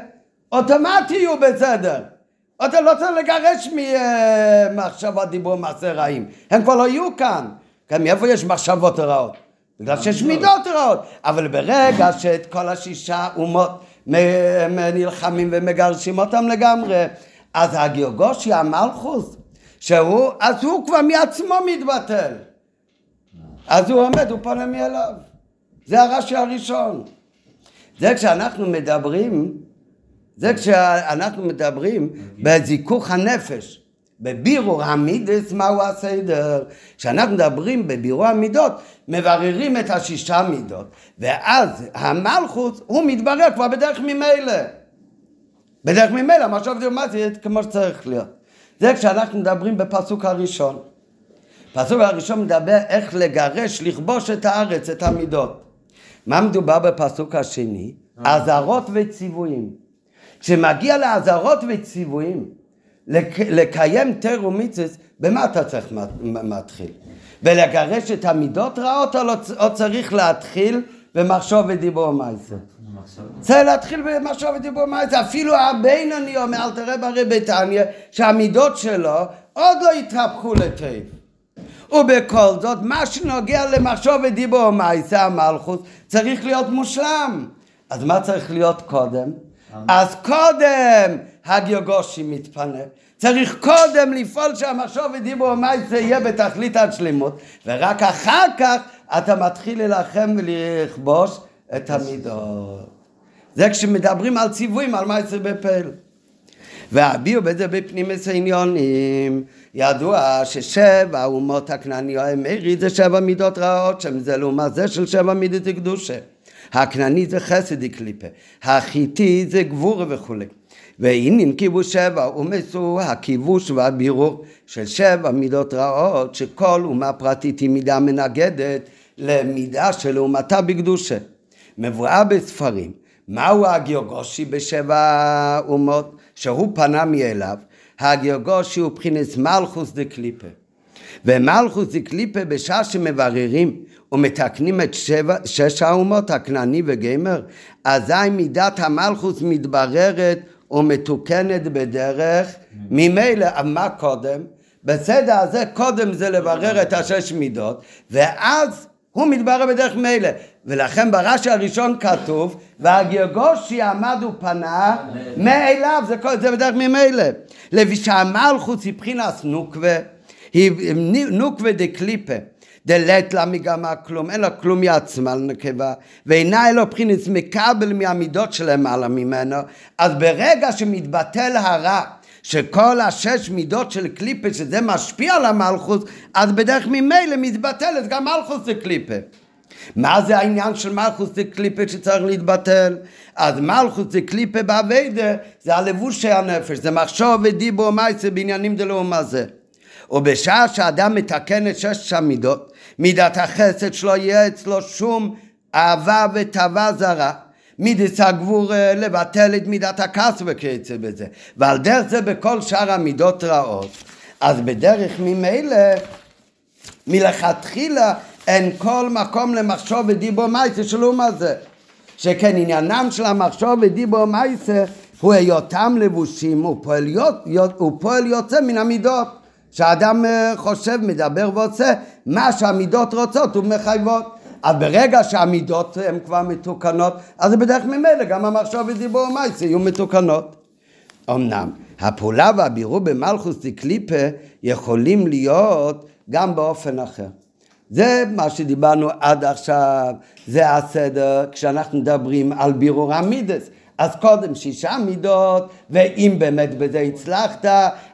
Speaker 1: אוטומטי יהיו בסדר. אתה לא צריך לגרש ממחשבות דיבור ומעשה רעים. הם כבר לא יהיו כאן. כן, מאיפה יש מחשבות רעות? בגלל שיש מידות רעות. אבל ברגע שאת כל השישה אומות נלחמים ומגרשים אותם לגמרי, אז הגיאוגושי, המלכוס, שהוא, אז הוא כבר מעצמו מתבטל. אז הוא עומד, הוא פונה מאליו. זה הרש"י הראשון. זה כשאנחנו מדברים, זה כשאנחנו מדברים בזיכוך הנפש, בבירור המידס מהו הסדר? כשאנחנו מדברים בבירור המידות, מבררים את השישה מידות, ואז המלכות הוא מתברר כבר בדרך ממילא. בדרך ממילא, מה זה כמו שצריך להיות. זה כשאנחנו מדברים בפסוק הראשון. פסוק הראשון מדבר איך לגרש, לכבוש את הארץ, את המידות. מה מדובר בפסוק השני? אזהרות וציוויים. כשמגיע לאזהרות וציוויים, לק, לקיים תר ומצווה, במה אתה צריך מתחיל? ולגרש את המידות רעות או, לא, או צריך להתחיל במחשוב ודיבור ומעשה? צריך להתחיל במחשוב ודיבור ומעשה. אפילו הבינוני אומר, אל תראה ברי ביתניה, שהמידות שלו עוד לא התהפכו לטייב. ובכל זאת, מה שנוגע למחשוב ודיבור ומעשה המלכות, צריך להיות מושלם. אז מה צריך להיות קודם? אז קודם הגיוגושי מתפנה. צריך קודם לפעול שהמחשוב ודיבור ומעשה יהיה בתכלית השלמות, ורק אחר כך אתה מתחיל להילחם ולכבוש את המידות. זה כשמדברים על ציוויים, על מעשה בפעל. והביאו בזה בפנימיס העניונים. ידוע ששבע אומות הכנעניות המרי זה שבע מידות רעות, שם זה לעומת זה של שבע מידות קדושה. הכנעני זה חסד קליפה, החיטי זה גבורה וכולי. והנה כיבוש שבע ומסו הכיבוש והבירור של שבע מידות רעות שכל אומה פרטית היא מידה מנגדת למידה של אומתה בקדושה. מבואה בספרים מהו הגיאוגושי בשבע אומות שהוא פנה מאליו הגיאוגושי הוא בחינס מלכוס דקליפה ומלכוס דקליפה בשעה שמבררים ומתקנים את שבע, שש האומות, הכנעני וגמר, אזי מידת המלכוס מתבררת ומתוקנת בדרך ממילא, מה קודם? בסדר הזה קודם זה לברר את השש מידות, ואז הוא מתברר בדרך מילא. ולכן ברש"י הראשון כתוב, והגירגושי עמד ופנה מאליו, זה, זה בדרך ממילא. לפי שהמלכוס היא בחינס נוקווה, היא נוקווה דקליפה. דלת לה מגמה כלום, אין לה כלום מעצמה לנקבה, ואינה אלו בחינס מקבל מהמידות שלמעלה ממנו, אז ברגע שמתבטל הרע, שכל השש מידות של קליפה, שזה משפיע על המלכוס, אז בדרך ממילא מתבטלת גם מלכוס זה קליפה. מה זה העניין של מלכוס קליפה שצריך להתבטל? אז מלכוס קליפה באביידה, זה הלבוש של הנפש, זה מחשוב ודיבור ומייסה בעניינים דלאומה זה. ובשעה שאדם מתקן את שש המידות, מידת החסד שלו יהיה אצלו שום אהבה ותאווה זרה. מידס הגבור לבטל את מידת הכעס וכיוצא בזה. ועל דרך זה בכל שאר המידות רעות. אז בדרך ממילא, מלכתחילה אין כל מקום למחשוב ודיבור מייסה של אומה זה. שכן עניינם של המחשוב ודיבור מייסה הוא היותם לבושים, הוא פועל, הוא פועל יוצא מן המידות. שהאדם חושב, מדבר ועושה מה שהמידות רוצות ומחייבות. אז ברגע שהמידות הן כבר מתוקנות, אז בדרך ממילא גם המחשב ודיבור ומייסה יהיו מתוקנות. אמנם, הפעולה והבירור במלכוס דקליפה יכולים להיות גם באופן אחר. זה מה שדיברנו עד עכשיו, זה הסדר כשאנחנו מדברים על בירור המידס. אז קודם שישה מידות, ואם באמת בזה הצלחת,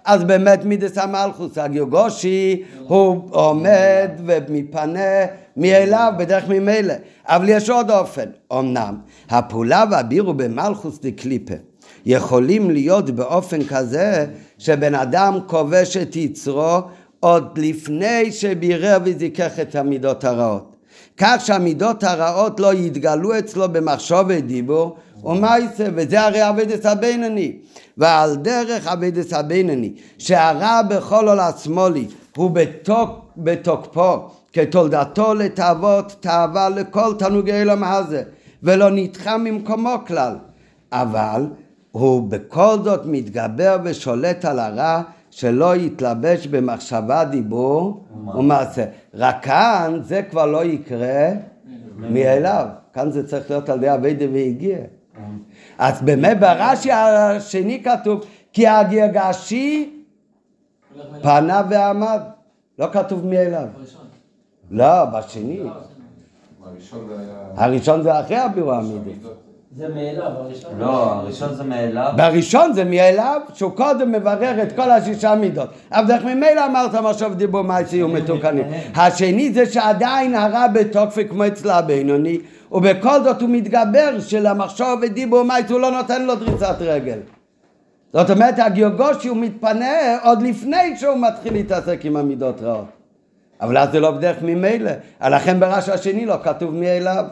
Speaker 1: אז באמת מידס המלכוס הגיוגושי, הוא עומד ומפנה מאליו בדרך ממילא. אבל יש עוד אופן, אמנם, הפעולה והבירו במלכוס דקליפה יכולים להיות באופן כזה שבן אדם כובש את יצרו עוד לפני שבירר וזיכך את המידות הרעות. כך שהמידות הרעות לא יתגלו אצלו במחשבה ודיבור ומעשה, וזה הרי עבודת הבינוני. ועל דרך עבודת הבינוני, שהרע בחלל השמאלי הוא בתוק, בתוקפו כתולדתו לתאוות תאווה לכל תענוגי עולם הזה, ולא נדחה ממקומו כלל. אבל הוא בכל זאת מתגבר ושולט על הרע שלא יתלבש במחשבה, דיבור ומעשה. רק כאן זה כבר לא יקרה מאליו. כאן זה צריך להיות על ידי אביידה והגיע. אז באמת ברש"י השני כתוב כי הגרגשי פנה ועמד. לא כתוב מאליו. לא, בשני.
Speaker 6: הראשון זה
Speaker 1: אחרי הבירור המידי.
Speaker 4: זה מאליו, הראשון.
Speaker 5: לא, הראשון זה מאליו.
Speaker 1: בראשון זה מאליו, שהוא קודם מברר את כל השישה מידות. אבל דרך ממילא אמרת משהו דיבור מעשי ומתוקנים. השני זה שעדיין הרע בתוקפי כמו אצל הבינוני, ובכל זאת הוא מתגבר שלמחשוב ודיבור מעשי הוא לא נותן לו דריסת רגל. זאת אומרת, הגיאוגושי הוא מתפנה עוד לפני שהוא מתחיל להתעסק עם המידות רעות. אבל אז זה לא בדרך ממילא. לכן ברש"י השני לא כתוב מאליו.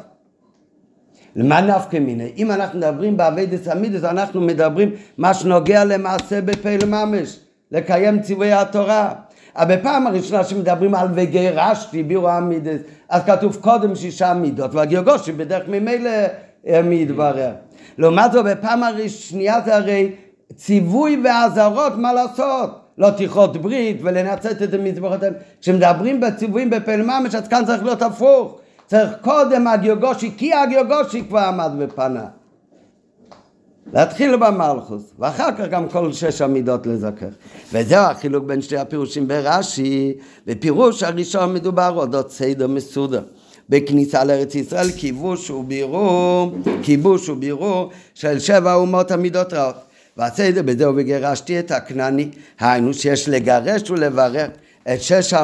Speaker 1: למה נפקא מיני? אם אנחנו מדברים באביידס המידס, אנחנו מדברים מה שנוגע למעשה בפעיל ממש, לקיים ציווי התורה. בפעם הראשונה שמדברים על וגרשתי בירו המידס, אז כתוב קודם שישה מידות, והגיאוגושי בדרך ממילא אה, מתברר. לעומת זאת, בפעם השנייה זה הרי ציווי ואזהרות מה לעשות. לא תכרות ברית ולנצט את המזבחותיהם. כשמדברים בציוויים בפעיל ממש, אז כאן צריך להיות הפוך. צריך קודם הגיאוגושי, כי הגיאוגושי כבר עמד בפנה. להתחיל במלכוס, ואחר כך גם כל שש המידות לזכר. וזהו החילוק בין שתי הפירושים ברש"י. בפירוש הראשון מדובר אודות סדר מסודר. בכניסה לארץ ישראל כיבוש ובירור, כיבוש ובירור של שבע אומות המידות רעות. והסדר בזהו וגירשתי את הכנעני, היינו שיש לגרש ולברר את שש.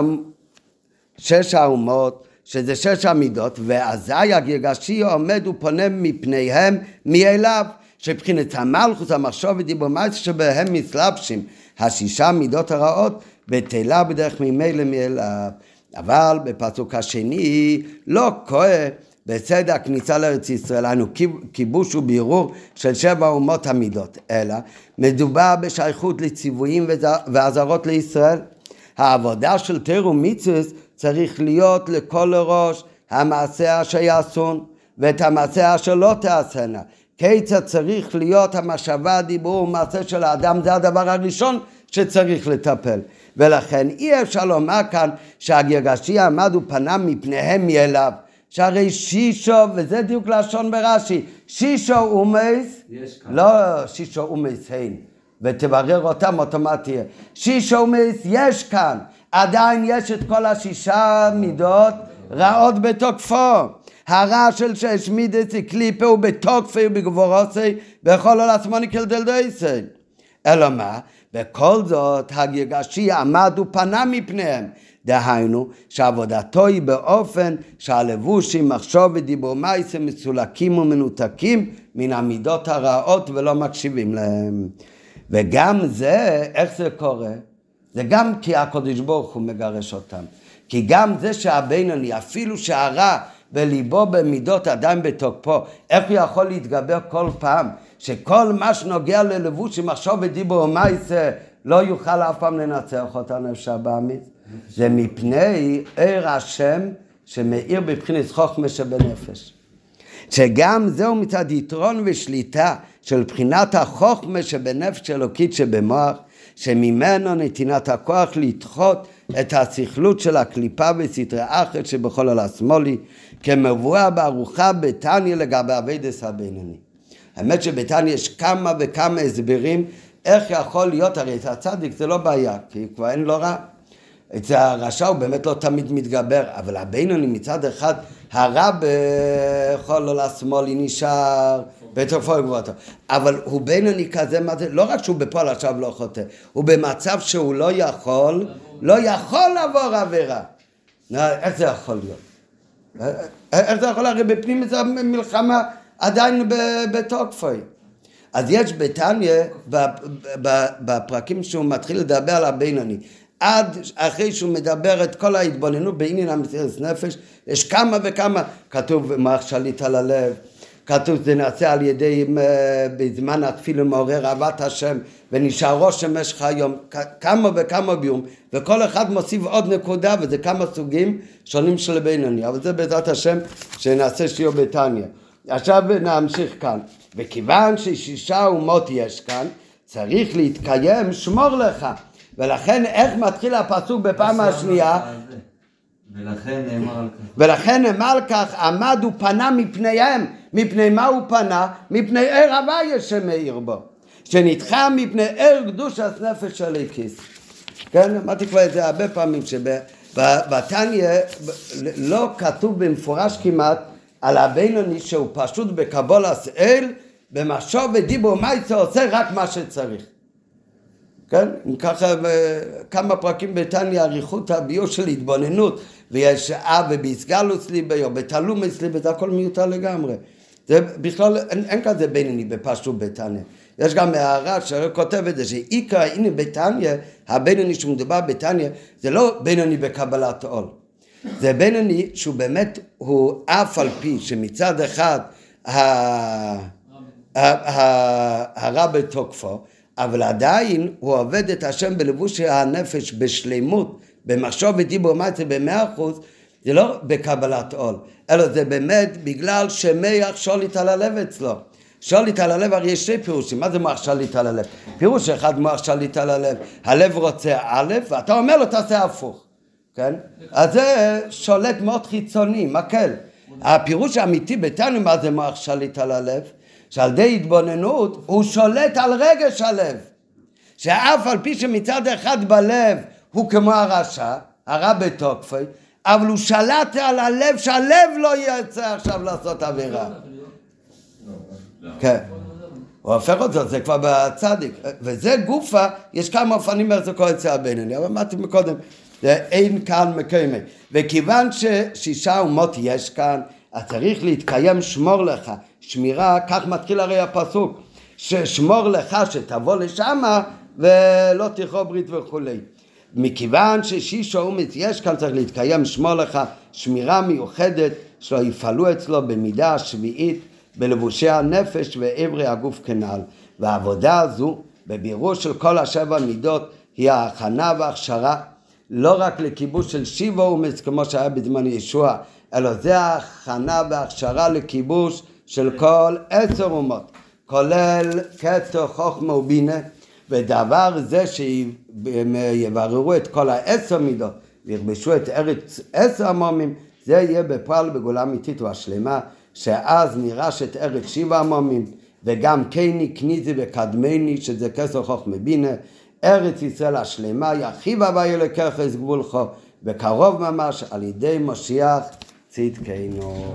Speaker 1: שש האומות שזה שש המידות, ואזי הגירשי עומד ופונה מפניהם מאליו, שבחינת המלכוס, המחשוב ודיבור מייס שבהם מסלבשים השישה מידות הרעות, בטלה בדרך ממילא מאליו. אבל בפסוק השני לא כהה בסדר הכניסה לארץ ישראל, היינו כיבוש ובירור של שבע אומות המידות, אלא מדובר בשייכות לציוויים ואזהרות לישראל. העבודה של תר ומצווה צריך להיות לכל ראש המעשה אשר יעשון ואת המעשה אשר לא תעשנה. כיצד צריך להיות המשאבה, דיבור ומעשה של האדם, זה הדבר הראשון שצריך לטפל. ולכן אי אפשר לומר כאן שהגרגשי עמד ופנה מפניהם מאליו. שהרי שישו, וזה דיוק לשון ברש"י, שישו אומייס, לא שישו אומייס הן, ותברר אותם אוטומטי, שישו אומייס יש כאן, עדיין יש את כל השישה מידות רעות בתוקפו. הרע של שש מידס קליפה בתוקפי ובגבורוסי בכל עול עצמוני כלדלדייסי. אלא מה? בכל זאת הגרגשי עמד ופנה מפניהם. דהיינו שעבודתו היא באופן שהלבושים, מחשוב ודיבור מייסה מסולקים ומנותקים מן המידות הרעות ולא מקשיבים להם. וגם זה, איך זה קורה? זה גם כי הקדוש ברוך הוא מגרש אותם. כי גם זה שהבינוני, אפילו שהרע בליבו במידות עדיין בתוקפו, איך הוא יכול להתגבר כל פעם? שכל מה שנוגע ללבוש מחשוב ודיבור ומייסה לא יוכל אף פעם לנצח אותנו אפשר באמיץ. זה מפני ער השם שמאיר בבחינת חוכמה שבנפש. שגם זהו מצד יתרון ושליטה של בחינת החוכמה שבנפש אלוקית שבמוח, שממנו נתינת הכוח לדחות את הסכלות של הקליפה וסתרי אחרת שבכל על השמאלי, כמבואה בארוחה בתניא לגבי אבידס הבינוני. האמת שבתניא יש כמה וכמה הסברים איך יכול להיות, הרי את הצדיק זה לא בעיה, כי כבר אין לו רע. אצל הרשע הוא באמת לא תמיד מתגבר, אבל הבינוני מצד אחד, הרע בכל עול השמאלי נשאר בתופו גבוהתו, אבל הוא בינוני כזה, מה זה, לא רק שהוא בפועל עכשיו לא חוטא, הוא במצב שהוא לא יכול, לא יכול לעבור עבירה. איך זה יכול להיות? איך זה יכול, הרי בפנים זה מלחמה עדיין בתוקפוי. אז יש בתניא, בפרקים שהוא מתחיל לדבר על הבינוני, עד אחרי שהוא מדבר את כל ההתבוננות בעניין המסירת נפש, יש כמה וכמה, כתוב מח שליט על הלב, כתוב זה נעשה על ידי בזמן התפילה מעורר אהבת השם ונשאר רושם משך היום, כמה וכמה ביום, וכל אחד מוסיף עוד נקודה וזה כמה סוגים שונים של בינוני, אבל זה בעזרת השם שנעשה שיעור בתניא. עכשיו נמשיך כאן, וכיוון ששישה אומות יש כאן, צריך להתקיים שמור לך ולכן איך מתחיל הפסוק בפעם השנייה?
Speaker 5: ולכן נאמר על כך.
Speaker 1: ולכן נאמר על כך, עמד ופנה מפניהם. מפני מה הוא פנה? מפני ער הוויה שמאיר בו. שנדחה מפני ער קדושת נפש של הכיס. כן, אמרתי כבר את זה הרבה פעמים, שבתניא לא כתוב במפורש כמעט על הבינוני שהוא פשוט בקבולת אל, במשוב ודיבור מייצר עושה רק מה שצריך. כן? ככה ב- כמה פרקים בתניא אריכות הביור של התבוננות ויש אה ובאיסגלוס ליבי או בתלומס ליבי זה הכל מיותר לגמרי. זה בכלל אין, אין כזה בינוני בפשטות בתניא. יש גם הערה שכותב את זה שעיקר הנה בתניא הבינוני שמדובר בתניא זה לא בינוני בקבלת עול. זה בינוני שהוא באמת הוא אף על פי שמצד אחד הרע בתוקפו, אבל עדיין הוא עובד את השם בלבוש הנפש בשלימות, במחשוב ודיבור מייצר במאה אחוז, זה לא בקבלת עול, אלא זה באמת בגלל שמח שולט על הלב אצלו. שולט על הלב, הרי יש שני פירושים, מה זה מוח שליט על הלב? פירוש אחד מוח שליט על הלב, הלב רוצה א', ואתה אומר לו תעשה הפוך, כן? אז זה שולט מאוד חיצוני, מקל. הפירוש האמיתי בתנו מה זה מוח שליט על הלב, שעל ידי התבוננות הוא שולט על רגש הלב. שאף על פי שמצד אחד בלב הוא כמו הרשע, הרע בתוקפי, אבל הוא שלט על הלב שהלב לא ירצה עכשיו לעשות עבירה. כן. הוא הופך אותו, זה כבר בצדיק. וזה גופה, יש כמה אופנים איך זה קורה אצל הבינוני, אבל אמרתי מקודם, זה אין כאן מקיימי. וכיוון ששישה אומות יש כאן, אז צריך להתקיים שמור לך. שמירה, כך מתחיל הרי הפסוק, ששמור לך שתבוא לשמה ולא תכרוא ברית וכולי. מכיוון ששישה אומות יש כאן, צריך להתקיים שמור לך שמירה מיוחדת שלא יפעלו אצלו במידה השביעית בלבושי הנפש ואיברי הגוף כנ"ל. והעבודה הזו בבירור של כל השבע מידות היא ההכנה וההכשרה לא רק לכיבוש של שיבו אומץ כמו שהיה בזמן ישוע, אלא זה ההכנה וההכשרה לכיבוש של כל עשר אומות, כולל קצר חוכמה ובינה, ודבר זה שיבררו את כל העשר מידות ויכבשו את ארץ עשר המומים, זה יהיה בפועל בגאולה אמיתית והשלמה, שאז נירש את ארץ שבע המומים, וגם קני, כניזי וקדמני, שזה כסר חוכמה בינה, ארץ ישראל השלמה, ירחיב הוויה לקחס גבולך, בקרוב ממש על ידי משיח צדקנו.